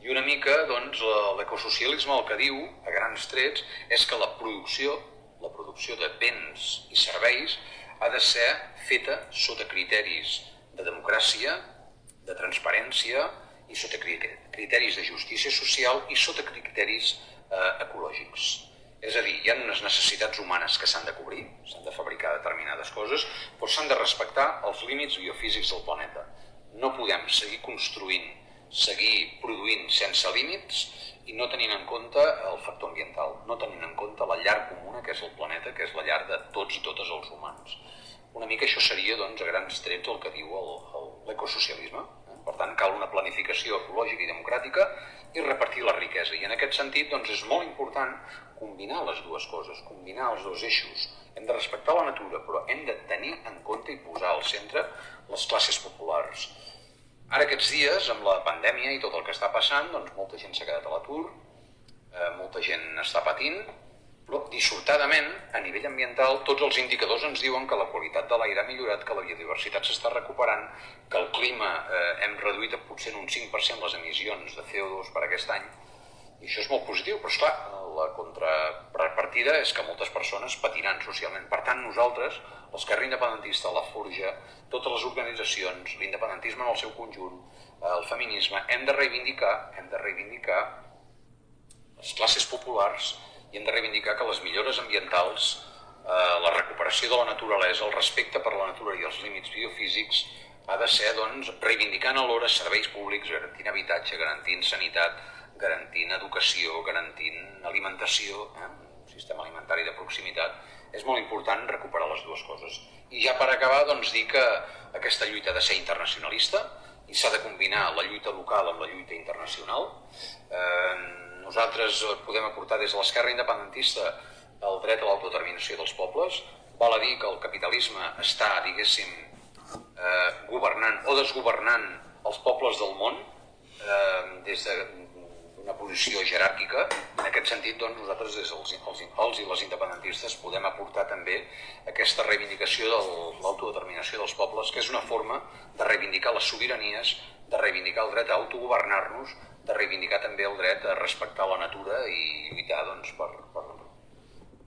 [SPEAKER 1] i una mica doncs, l'ecosocialisme el que diu, a grans trets, és que la producció, la producció de béns i serveis ha de ser feta sota criteris de democràcia, de transparència i sota criteris de justícia social i sota criteris eh, ecològics. És a dir, hi ha unes necessitats humanes que s'han de cobrir, s'han de fabricar determinades coses, però s'han de respectar els límits biofísics del planeta. No podem seguir construint, seguir produint sense límits i no tenint en compte el factor ambiental, no tenint en compte la llar comuna que és el planeta, que és la llar de tots i totes els humans. Una mica això seria, doncs, a grans trets el que diu l'ecosocialisme. Per tant, cal una planificació ecològica i democràtica i repartir la riquesa. I en aquest sentit doncs, és molt important combinar les dues coses, combinar els dos eixos. Hem de respectar la natura, però hem de tenir en compte i posar al centre les classes populars. Ara aquests dies, amb la pandèmia i tot el que està passant, doncs molta gent s'ha quedat a l'atur, eh, molta gent està patint, però, dissortadament, a nivell ambiental, tots els indicadors ens diuen que la qualitat de l'aire ha millorat, que la biodiversitat s'està recuperant, que clima eh, hem reduït potser en un 5% les emissions de CO2 per aquest any, i això és molt positiu, però esclar, la contrapartida és que moltes persones patiran socialment. Per tant, nosaltres, l'esquerra independentista, la Forja, totes les organitzacions, l'independentisme en el seu conjunt, el feminisme, hem de reivindicar, hem de reivindicar les classes populars i hem de reivindicar que les millores ambientals, eh, la recuperació de la naturalesa, el respecte per la natura i els límits biofísics ha de ser doncs, reivindicant alhora serveis públics, garantint habitatge, garantint sanitat, garantint educació, garantint alimentació, eh? un sistema alimentari de proximitat, és molt important recuperar les dues coses. I ja per acabar, doncs, dir que aquesta lluita ha de ser internacionalista i s'ha de combinar la lluita local amb la lluita internacional. Eh, nosaltres podem aportar des de l'esquerra independentista el dret a l'autodeterminació dels pobles. Val a dir que el capitalisme està, diguéssim, eh, governant o desgovernant els pobles del món eh, des de una posició jeràrquica. En aquest sentit, doncs, nosaltres, des dels els, els i les independentistes, podem aportar també aquesta reivindicació de l'autodeterminació dels pobles, que és una forma de reivindicar les sobiranies, de reivindicar el dret a autogovernar-nos, de reivindicar també el dret a respectar la natura i lluitar doncs, per, per,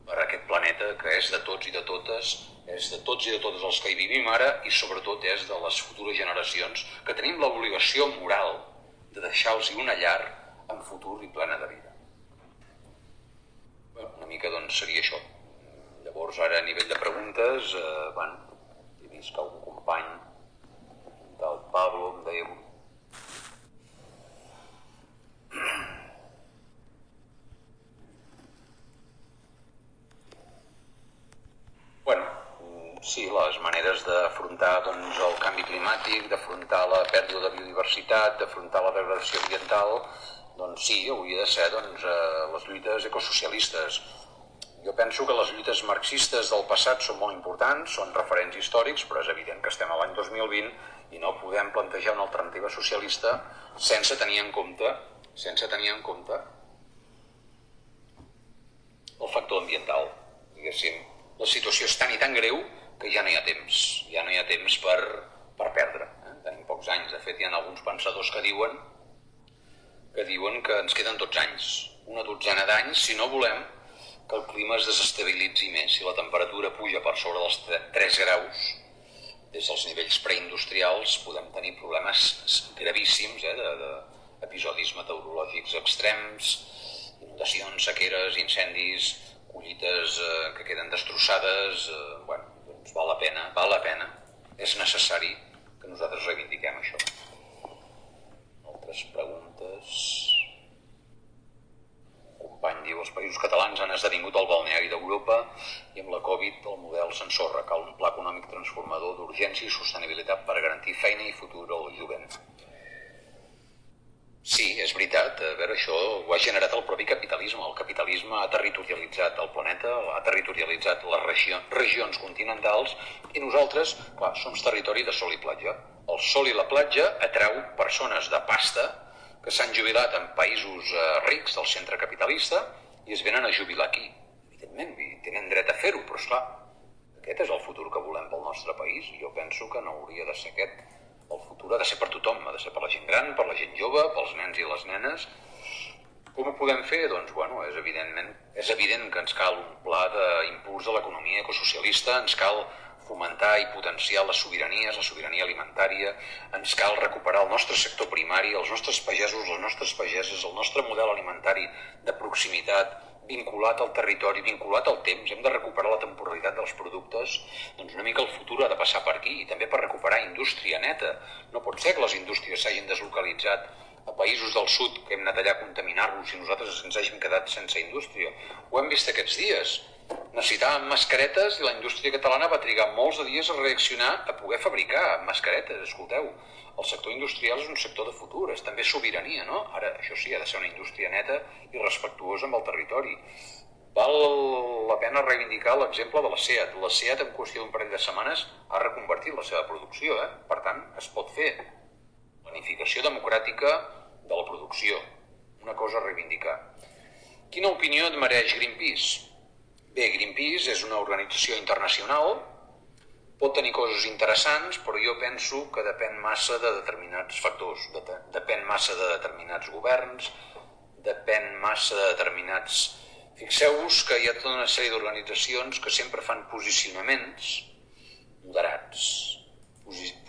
[SPEAKER 1] per aquest planeta que és de tots i de totes, és de tots i de totes els que hi vivim ara i sobretot és de les futures generacions que tenim l'obligació moral de deixar-los una llar en futur i plena de vida. Bé, una mica doncs seria això. Llavors ara a nivell de preguntes, eh, bueno, he vist que algun company del Pablo em deia Bueno, sí, les maneres d'afrontar doncs, el canvi climàtic, d'afrontar la pèrdua de biodiversitat, d'afrontar la degradació ambiental, doncs sí, hauria de ser doncs, eh, les lluites ecosocialistes. Jo penso que les lluites marxistes del passat són molt importants, són referents històrics, però és evident que estem a l'any 2020 i no podem plantejar una alternativa socialista sense tenir en compte sense tenir en compte el factor ambiental. Diguéssim, la situació és tan i tan greu que ja no hi ha temps, ja no hi ha temps per, per perdre. Eh? Tenim pocs anys, de fet hi ha alguns pensadors que diuen que diuen que ens queden 12 anys, una dotzena d'anys, si no volem que el clima es desestabilitzi més. Si la temperatura puja per sobre dels 3 graus, des dels nivells preindustrials podem tenir problemes gravíssims eh, de, de episodis meteorològics extrems, inundacions, sequeres, incendis, collites eh, que queden destrossades, eh, bueno, doncs val la pena, val la pena, és necessari que nosaltres reivindiquem això altres preguntes? Un company diu, els països catalans han esdevingut el balneari d'Europa i amb la Covid el model s'ensorra. Cal un pla econòmic transformador d'urgència i sostenibilitat per garantir feina i futur al jovent. Sí, és veritat. A veure, això ho ha generat el propi capitalisme. El capitalisme ha territorialitzat el planeta, ha territorialitzat les regions, regions continentals i nosaltres, clar, som territori de sol i platja el sol i la platja atrau persones de pasta que s'han jubilat en països eh, rics del centre capitalista i es venen a jubilar aquí. Evidentment, tenen dret a fer-ho, però esclar, aquest és el futur que volem pel nostre país i jo penso que no hauria de ser aquest. El futur ha de ser per tothom, ha de ser per la gent gran, per la gent jove, pels nens i les nenes. Com ho podem fer? Doncs, bueno, és, evidentment, és evident que ens cal un pla d'impuls de l'economia ecosocialista, ens cal fomentar i potenciar les sobiranies, la sobirania alimentària, ens cal recuperar el nostre sector primari, els nostres pagesos, les nostres pageses, el nostre model alimentari de proximitat, vinculat al territori, vinculat al temps, hem de recuperar la temporalitat dels productes, doncs una mica el futur ha de passar per aquí i també per recuperar indústria neta. No pot ser que les indústries s'hagin deslocalitzat a països del sud que hem anat allà a contaminar-los i nosaltres ens hàgim quedat sense indústria. Ho hem vist aquests dies necessitàvem mascaretes i la indústria catalana va trigar molts de dies a reaccionar a poder fabricar mascaretes. Escolteu, el sector industrial és un sector de futur, és també sobirania, no? Ara, això sí, ha de ser una indústria neta i respectuosa amb el territori. Val la pena reivindicar l'exemple de la SEAT. La SEAT, en qüestió d'un parell de setmanes, ha reconvertit la seva producció. Eh? Per tant, es pot fer planificació democràtica de la producció. Una cosa a reivindicar. Quina opinió et mereix Greenpeace? Bé, Greenpeace és una organització internacional, pot tenir coses interessants, però jo penso que depèn massa de determinats factors, de, depèn massa de determinats governs, depèn massa de determinats... Fixeu-vos que hi ha tota una sèrie d'organitzacions que sempre fan posicionaments moderats,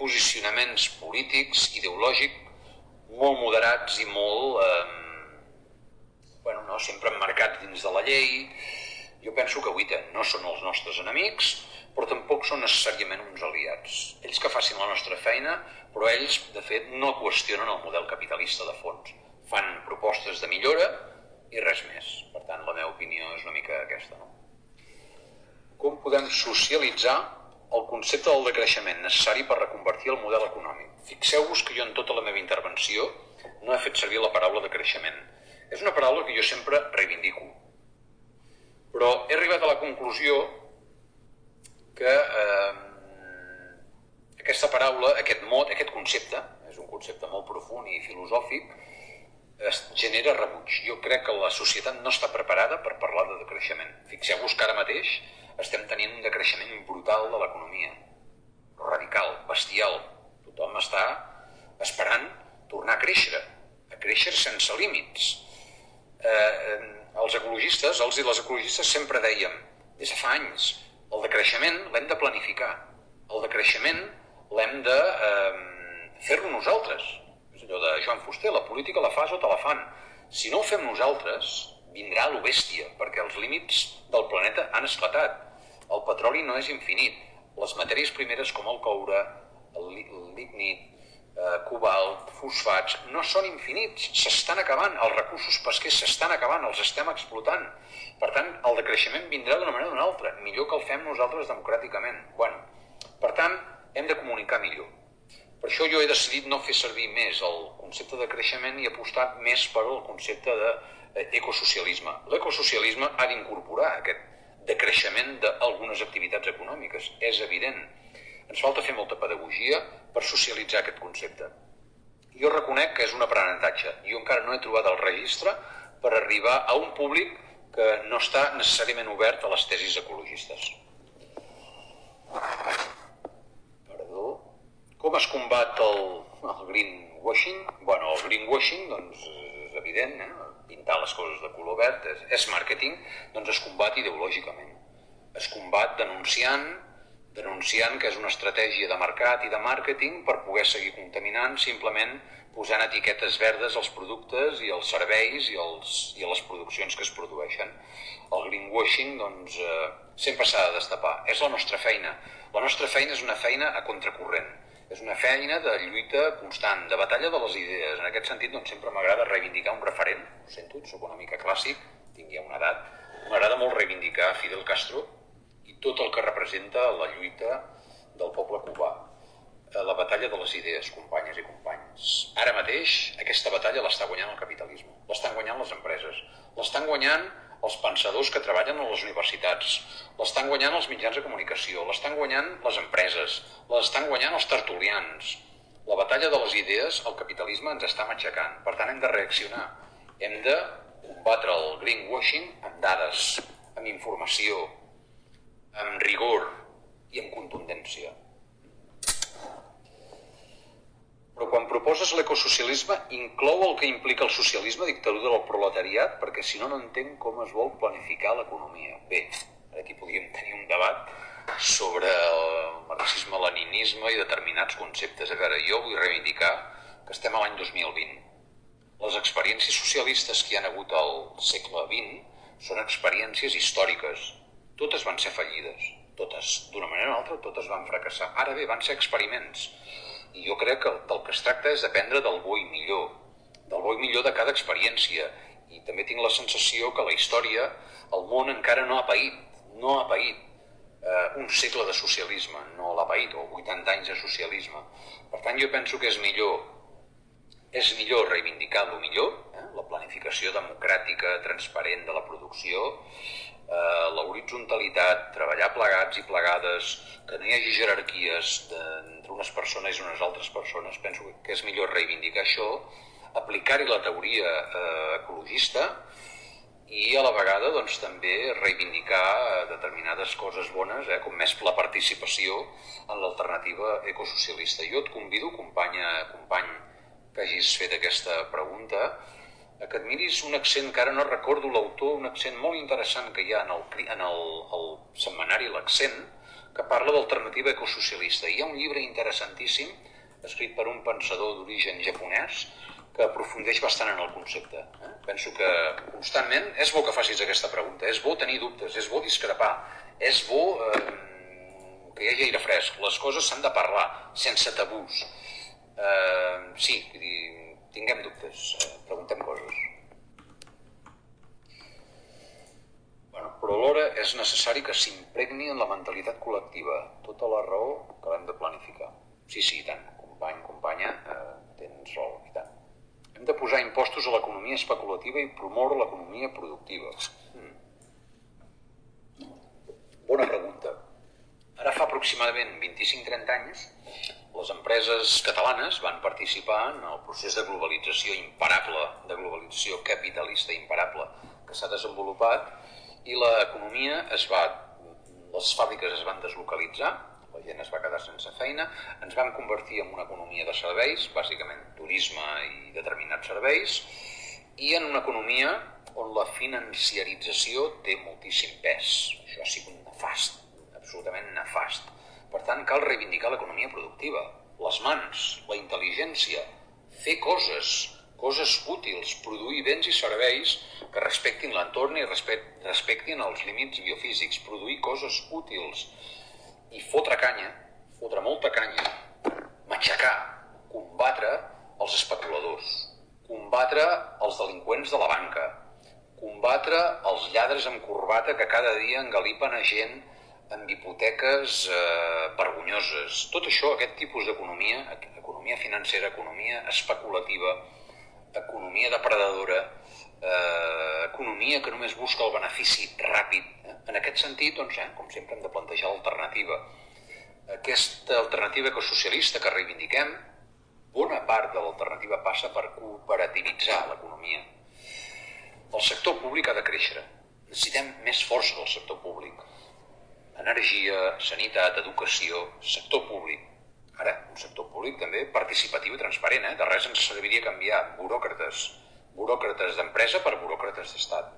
[SPEAKER 1] posicionaments polítics, ideològics, molt moderats i molt... Eh, bueno, no, sempre emmarcats dins de la llei, jo penso que Witten no són els nostres enemics, però tampoc són necessàriament uns aliats. Ells que facin la nostra feina, però ells, de fet, no qüestionen el model capitalista de fons. Fan propostes de millora i res més. Per tant, la meva opinió és una mica aquesta. No? Com podem socialitzar el concepte del decreixement necessari per reconvertir el model econòmic? Fixeu-vos que jo en tota la meva intervenció no he fet servir la paraula de creixement. És una paraula que jo sempre reivindico. Però he arribat a la conclusió que eh, aquesta paraula, aquest mot, aquest concepte, és un concepte molt profund i filosòfic, es genera rebuig. Jo crec que la societat no està preparada per parlar de decreixement. Fixeu-vos que ara mateix estem tenint un decreixement brutal de l'economia. Radical, bestial. Tothom està esperant tornar a créixer, a créixer sense límits. Eh, els ecologistes, els i les ecologistes sempre dèiem, des de fa anys, el decreixement l'hem de planificar. El decreixement l'hem de eh, fer-lo nosaltres. És allò de Joan Fuster, la política la fas o te la fan. Si no ho fem nosaltres, vindrà lo bèstia, perquè els límits del planeta han esclatat. El petroli no és infinit. Les matèries primeres com el coure, el lignit, eh, cobalt, fosfats, no són infinits, s'estan acabant, els recursos pesquers s'estan acabant, els estem explotant. Per tant, el decreixement vindrà d'una manera o d'una altra, millor que el fem nosaltres democràticament. Bueno, per tant, hem de comunicar millor. Per això jo he decidit no fer servir més el concepte de creixement i apostar més per el concepte d'ecosocialisme. L'ecosocialisme ha d'incorporar aquest decreixement d'algunes activitats econòmiques, és evident. Ens falta fer molta pedagogia per socialitzar aquest concepte. Jo reconec que és un aprenentatge. Jo encara no he trobat el registre per arribar a un públic que no està necessàriament obert a les tesis ecologistes. Perdó. Com es combat el, el greenwashing? Bueno, el greenwashing, doncs, és evident, eh? pintar les coses de color verd és, és màrqueting, doncs es combat ideològicament. Es combat denunciant, denunciant que és una estratègia de mercat i de màrqueting per poder seguir contaminant simplement posant etiquetes verdes als productes i als serveis i, als, i a les produccions que es produeixen. El greenwashing doncs, eh, sempre s'ha de destapar. És la nostra feina. La nostra feina és una feina a contracorrent. És una feina de lluita constant, de batalla de les idees. En aquest sentit, doncs, sempre m'agrada reivindicar un referent. Ho sento, sóc una mica clàssic, tinc ja una edat. M'agrada molt reivindicar Fidel Castro tot el que representa la lluita del poble cubà la batalla de les idees, companyes i companys. Ara mateix aquesta batalla l'està guanyant el capitalisme, l'estan guanyant les empreses, l'estan guanyant els pensadors que treballen a les universitats, l'estan guanyant els mitjans de comunicació, l'estan guanyant les empreses, l'estan guanyant els tertulians. La batalla de les idees, el capitalisme ens està matxacant. Per tant, hem de reaccionar. Hem de combatre el greenwashing amb dades, amb informació, amb rigor i amb contundència. Però quan proposes l'ecosocialisme, inclou el que implica el socialisme, dictadura del proletariat, perquè si no, no entenc com es vol planificar l'economia. Bé, aquí podríem tenir un debat sobre el marxisme-leninisme i determinats conceptes. A veure, jo vull reivindicar que estem a l'any 2020. Les experiències socialistes que hi han hagut al segle XX són experiències històriques. Totes van ser fallides, totes. D'una manera o altra, totes van fracassar. Ara bé, van ser experiments i jo crec que del que es tracta és d'aprendre del bo i millor, del bo i millor de cada experiència. I també tinc la sensació que la història, el món encara no ha paït, no ha paït eh, un segle de socialisme, no l'ha paït, o 80 anys de socialisme. Per tant, jo penso que és millor és millor reivindicar el millor, eh? la planificació democràtica, transparent de la producció, eh, l'horizontalitat, treballar plegats i plegades, que no hi hagi jerarquies entre unes persones i unes altres persones, penso que és millor reivindicar això, aplicar-hi la teoria eh, ecologista i a la vegada doncs, també reivindicar eh, determinades coses bones, eh, com més la participació en l'alternativa ecosocialista. Jo et convido, companya, company, que hagis fet aquesta pregunta, a que et miris un accent que ara no recordo l'autor, un accent molt interessant que hi ha en el, en el, el setmanari L'accent, que parla d'alternativa ecosocialista. Hi ha un llibre interessantíssim, escrit per un pensador d'origen japonès, que aprofundeix bastant en el concepte. Eh? Penso que constantment és bo que facis aquesta pregunta, és bo tenir dubtes, és bo discrepar, és bo eh, que hi hagi aire fresc. Les coses s'han de parlar, sense tabús. Eh, sí, vull dir, tinguem dubtes, eh, preguntem coses. Bueno, però alhora és necessari que s'impregni en la mentalitat col·lectiva. Tota la raó que l'hem de planificar. Sí, sí, i tant. Company, companya, eh, tens raó, i tant. Hem de posar impostos a l'economia especulativa i promoure l'economia productiva. Hmm. Bona pregunta. Ara fa aproximadament 25-30 anys, les empreses catalanes van participar en el procés de globalització imparable, de globalització capitalista imparable que s'ha desenvolupat i l'economia es va, les fàbriques es van deslocalitzar, la gent es va quedar sense feina, ens vam convertir en una economia de serveis, bàsicament turisme i determinats serveis, i en una economia on la financiarització té moltíssim pes. Això ha sigut nefast absolutament nefast. Per tant, cal reivindicar l'economia productiva, les mans, la intel·ligència, fer coses, coses útils, produir béns i serveis que respectin l'entorn i respectin els límits biofísics, produir coses útils i fotre canya, fotre molta canya, matxacar, combatre els especuladors, combatre els delinqüents de la banca, combatre els lladres amb corbata que cada dia engalipen a gent amb hipoteques eh, vergonyoses. Tot això, aquest tipus d'economia, economia financera, economia especulativa, economia depredadora, eh, economia que només busca el benefici ràpid. Eh? En aquest sentit, doncs, eh, com sempre, hem de plantejar l'alternativa. Aquesta alternativa ecosocialista que reivindiquem, bona part de l'alternativa passa per cooperativitzar l'economia. El sector públic ha de créixer. Necessitem més força del sector públic energia, sanitat, educació, sector públic. Ara, un sector públic també participatiu i transparent, eh? de res ens serviria canviar buròcrates, buròcrates d'empresa per buròcrates d'estat.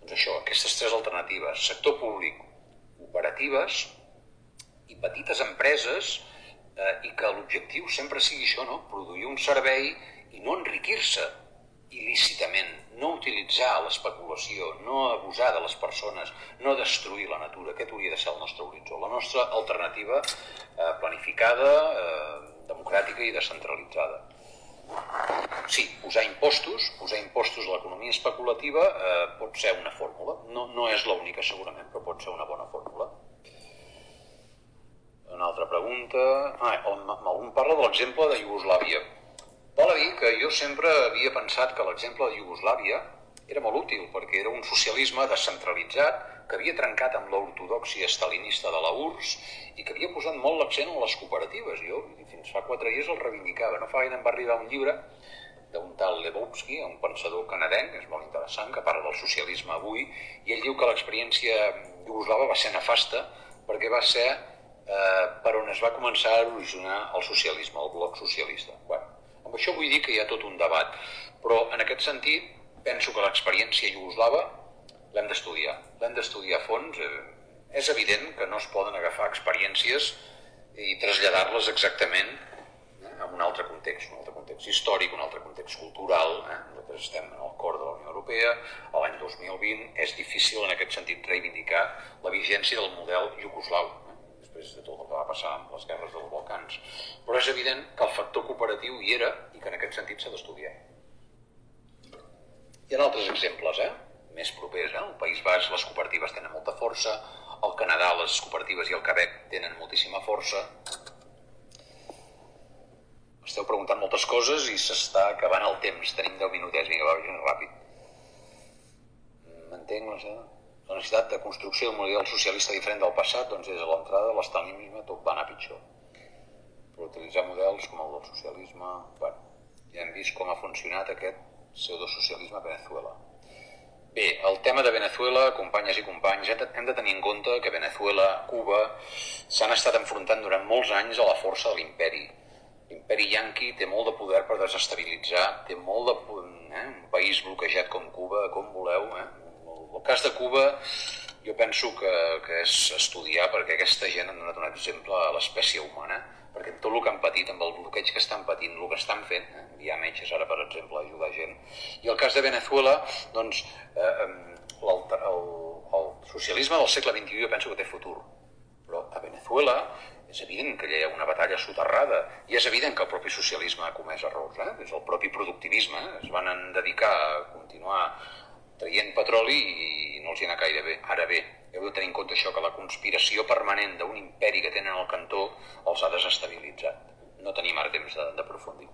[SPEAKER 1] Doncs això, aquestes tres alternatives, sector públic, cooperatives i petites empreses eh, i que l'objectiu sempre sigui això, no? produir un servei i no enriquir-se il·lícitament, no utilitzar l'especulació, no abusar de les persones, no destruir la natura. Aquest hauria de ser el nostre horitzó, la nostra alternativa eh, planificada, eh, democràtica i descentralitzada. Sí, posar impostos, posar impostos a l'economia especulativa eh, pot ser una fórmula. No, no és l'única, segurament, però pot ser una bona fórmula. Una altra pregunta... Ah, algun parla de l'exemple de Iugoslàvia. Val a dir que jo sempre havia pensat que l'exemple de Iugoslàvia era molt útil perquè era un socialisme descentralitzat que havia trencat amb l'ortodoxia estalinista de la URSS i que havia posat molt l'accent en les cooperatives. Jo fins fa quatre dies el reivindicava. No fa gaire em va arribar un llibre d'un tal Lebowski, un pensador canadenc, és molt interessant, que parla del socialisme avui, i ell diu que l'experiència iugoslava va ser nefasta perquè va ser eh, per on es va començar a originar el socialisme, el bloc socialista. Bueno, això vull dir que hi ha tot un debat, però en aquest sentit penso que l'experiència iugoslava l'hem d'estudiar, l'hem d'estudiar a fons. Eh, és evident que no es poden agafar experiències i traslladar-les exactament eh, en un altre context, un altre context històric, un altre context cultural. Eh? Nosaltres estem en el cor de la Unió Europea, l'any 2020 és difícil en aquest sentit reivindicar la vigència del model iugoslau després de tot el que va passar amb les guerres dels Balcans. Però és evident que el factor cooperatiu hi era i que en aquest sentit s'ha d'estudiar. Hi ha altres exemples, eh? més propers. Eh? El País Basc, les cooperatives tenen molta força, el Canadà, les cooperatives i el Quebec tenen moltíssima força. Esteu preguntant moltes coses i s'està acabant el temps. Tenim 10 minutets, vinga, va, ràpid. M'entenc, no sé. La necessitat de construcció d'un model socialista diferent del passat, doncs des de l'entrada de l'estalinisme tot va anar pitjor. Per utilitzar models com el del socialisme, bueno, ja hem vist com ha funcionat aquest pseudosocialisme a Venezuela. Bé, el tema de Venezuela, companyes i companys, hem de tenir en compte que Venezuela, Cuba, s'han estat enfrontant durant molts anys a la força de l'imperi. L'imperi yanqui té molt de poder per desestabilitzar, té molt de... Eh, un país bloquejat com Cuba, com voleu, eh, el cas de Cuba jo penso que, que és estudiar perquè aquesta gent ha donat un exemple a l'espècie humana, perquè tot el que han patit, amb el bloqueig que estan patint, el que estan fent, eh? enviar metges ara, per exemple, a ajudar gent. I el cas de Venezuela, doncs, eh, el, el socialisme del segle XXI jo penso que té futur, però a Venezuela, és evident que hi ha una batalla soterrada i és evident que el propi socialisme ha comès errors. Eh? És el propi productivisme. Eh? Es van dedicar a continuar traient petroli i no els hi anà gaire bé. Ara bé, heu de tenir en compte això, que la conspiració permanent d'un imperi que tenen al cantó els ha desestabilitzat. No tenim ara temps d'aprofundir.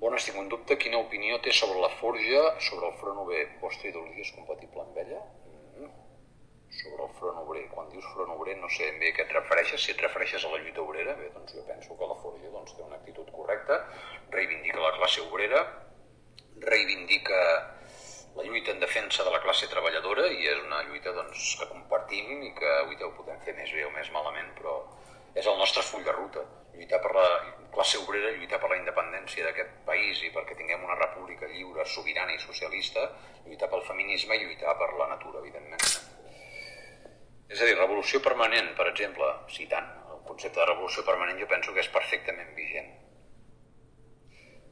[SPEAKER 1] Bon, estic en dubte quina opinió té sobre la forja, sobre el front UB. Vostra ideologia és compatible amb ella? sobre el front obrer. Quan dius front obrer no sé bé què et refereixes, si et refereixes a la lluita obrera, bé, doncs jo penso que la Forja doncs, té una actitud correcta, reivindica la classe obrera, reivindica la lluita en defensa de la classe treballadora i és una lluita doncs, que compartim i que avui ho podem fer més bé o més malament, però és el nostre full de ruta. Lluitar per la classe obrera, lluitar per la independència d'aquest país i perquè tinguem una república lliure, sobirana i socialista, lluitar pel feminisme i lluitar per la natura, evidentment. És a dir, revolució permanent, per exemple, citant el concepte de revolució permanent, jo penso que és perfectament vigent.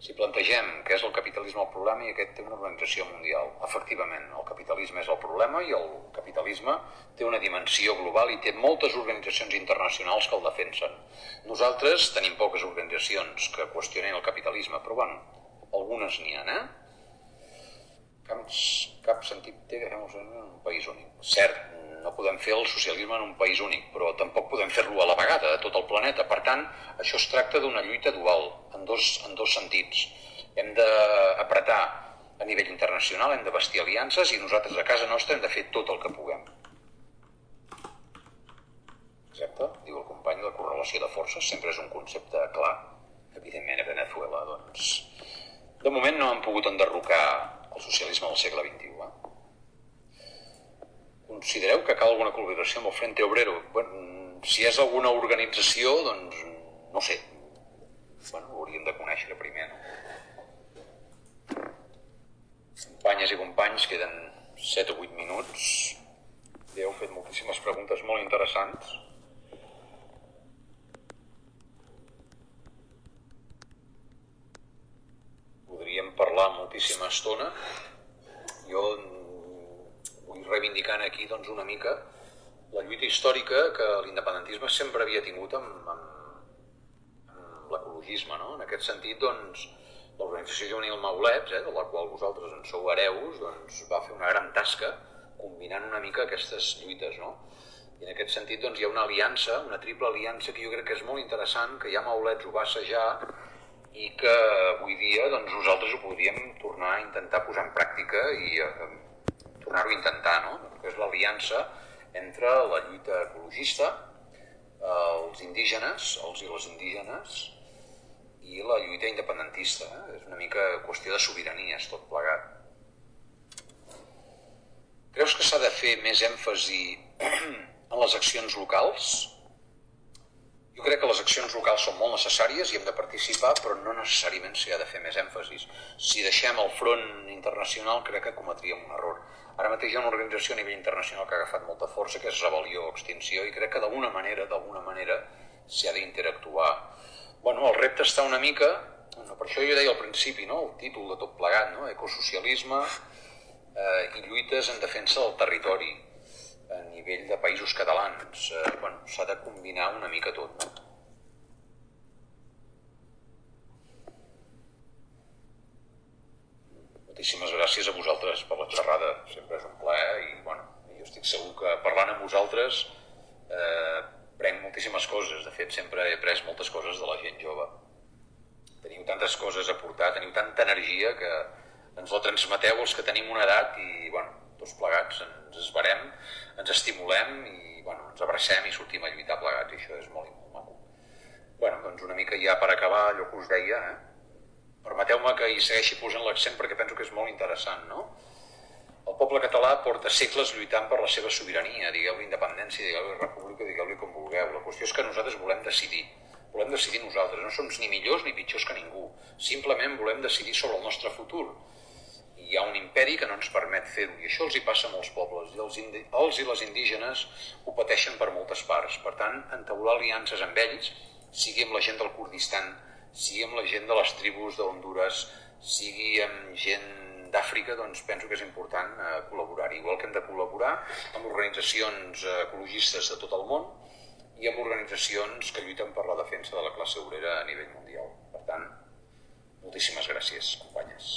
[SPEAKER 1] Si plantegem que és el capitalisme el problema i aquest té una organització mundial, efectivament, el capitalisme és el problema i el capitalisme té una dimensió global i té moltes organitzacions internacionals que el defensen. Nosaltres tenim poques organitzacions que qüestionen el capitalisme, però bueno, algunes n'hi ha, eh? Cap, cap sentit té que fem un país únic. Cert, no podem fer el socialisme en un país únic, però tampoc podem fer-lo a la vegada, a tot el planeta. Per tant, això es tracta d'una lluita dual, en dos, en dos sentits. Hem d'apretar a nivell internacional, hem de vestir aliances i nosaltres a casa nostra hem de fer tot el que puguem. Exacte, diu el company, la correlació de forces sempre és un concepte clar. Evidentment a Venezuela, doncs... De moment no han pogut enderrocar el socialisme del segle XXI. Eh? Considereu que cal alguna col·laboració amb el Frente Obrero? Bueno, si és alguna organització, doncs no sé. Bueno, ho hauríem de conèixer primer. No? Companyes i companys, queden 7 o 8 minuts. Ja heu fet moltíssimes preguntes molt interessants. Podríem parlar moltíssima estona. Jo vull reivindicar aquí doncs, una mica la lluita històrica que l'independentisme sempre havia tingut amb, amb, amb l'ecologisme. No? En aquest sentit, doncs, l'organització juvenil Maulets, eh, de la qual vosaltres en sou hereus, doncs, va fer una gran tasca combinant una mica aquestes lluites. No? I en aquest sentit doncs, hi ha una aliança, una triple aliança que jo crec que és molt interessant, que ja Maulets ho va assajar i que avui dia doncs, nosaltres ho podríem tornar a intentar posar en pràctica i eh, tornar-ho a intentar, no? que és l'aliança entre la lluita ecologista, els indígenes, els i les indígenes, i la lluita independentista. Eh? És una mica qüestió de sobiranies, tot plegat. Creus que s'ha de fer més èmfasi *clears throat* en les accions locals? Jo crec que les accions locals són molt necessàries i hem de participar, però no necessàriament s'hi ha de fer més èmfasis. Si deixem el front internacional, crec que cometríem un error. Ara mateix hi ha una organització a nivell internacional que ha agafat molta força, que és Rebel·lió Extinció, i crec que d'alguna manera, d'alguna manera, s'hi ha d'interactuar. Bueno, el repte està una mica, no, per això jo deia al principi, no? el títol de tot plegat, no? ecosocialisme eh, i lluites en defensa del territori a nivell de països catalans. Eh, bueno, s'ha de combinar una mica tot. No? moltíssimes gràcies a vosaltres per la xerrada, sempre és un plaer i bueno, jo estic segur que parlant amb vosaltres eh, prenc moltíssimes coses, de fet sempre he pres moltes coses de la gent jove. Teniu tantes coses a portar, teniu tanta energia que ens la transmeteu els que tenim una edat i bueno, tots plegats ens esbarem, ens estimulem i bueno, ens abracem i sortim a lluitar plegats i això és molt, molt maco. Bueno, doncs una mica ja per acabar allò que us deia, eh? Permeteu-me que hi segueixi posant l'accent perquè penso que és molt interessant, no? El poble català porta segles lluitant per la seva sobirania, digueu-li independència, digueu-li república, digueu-li com vulgueu. La qüestió és que nosaltres volem decidir. Volem decidir nosaltres, no som ni millors ni pitjors que ningú. Simplement volem decidir sobre el nostre futur. Hi ha un imperi que no ens permet fer-ho, i això els hi passa a molts pobles, i els, indi... els i les indígenes ho pateixen per moltes parts. Per tant, entaular aliances amb ells, sigui amb la gent del Kurdistan, sigui amb la gent de les tribus de Honduras, sigui amb gent d'Àfrica, doncs penso que és important eh, col·laborar. Igual que hem de col·laborar amb organitzacions eh, ecologistes de tot el món i amb organitzacions que lluiten per la defensa de la classe obrera a nivell mundial. Per tant, moltíssimes gràcies, companyes.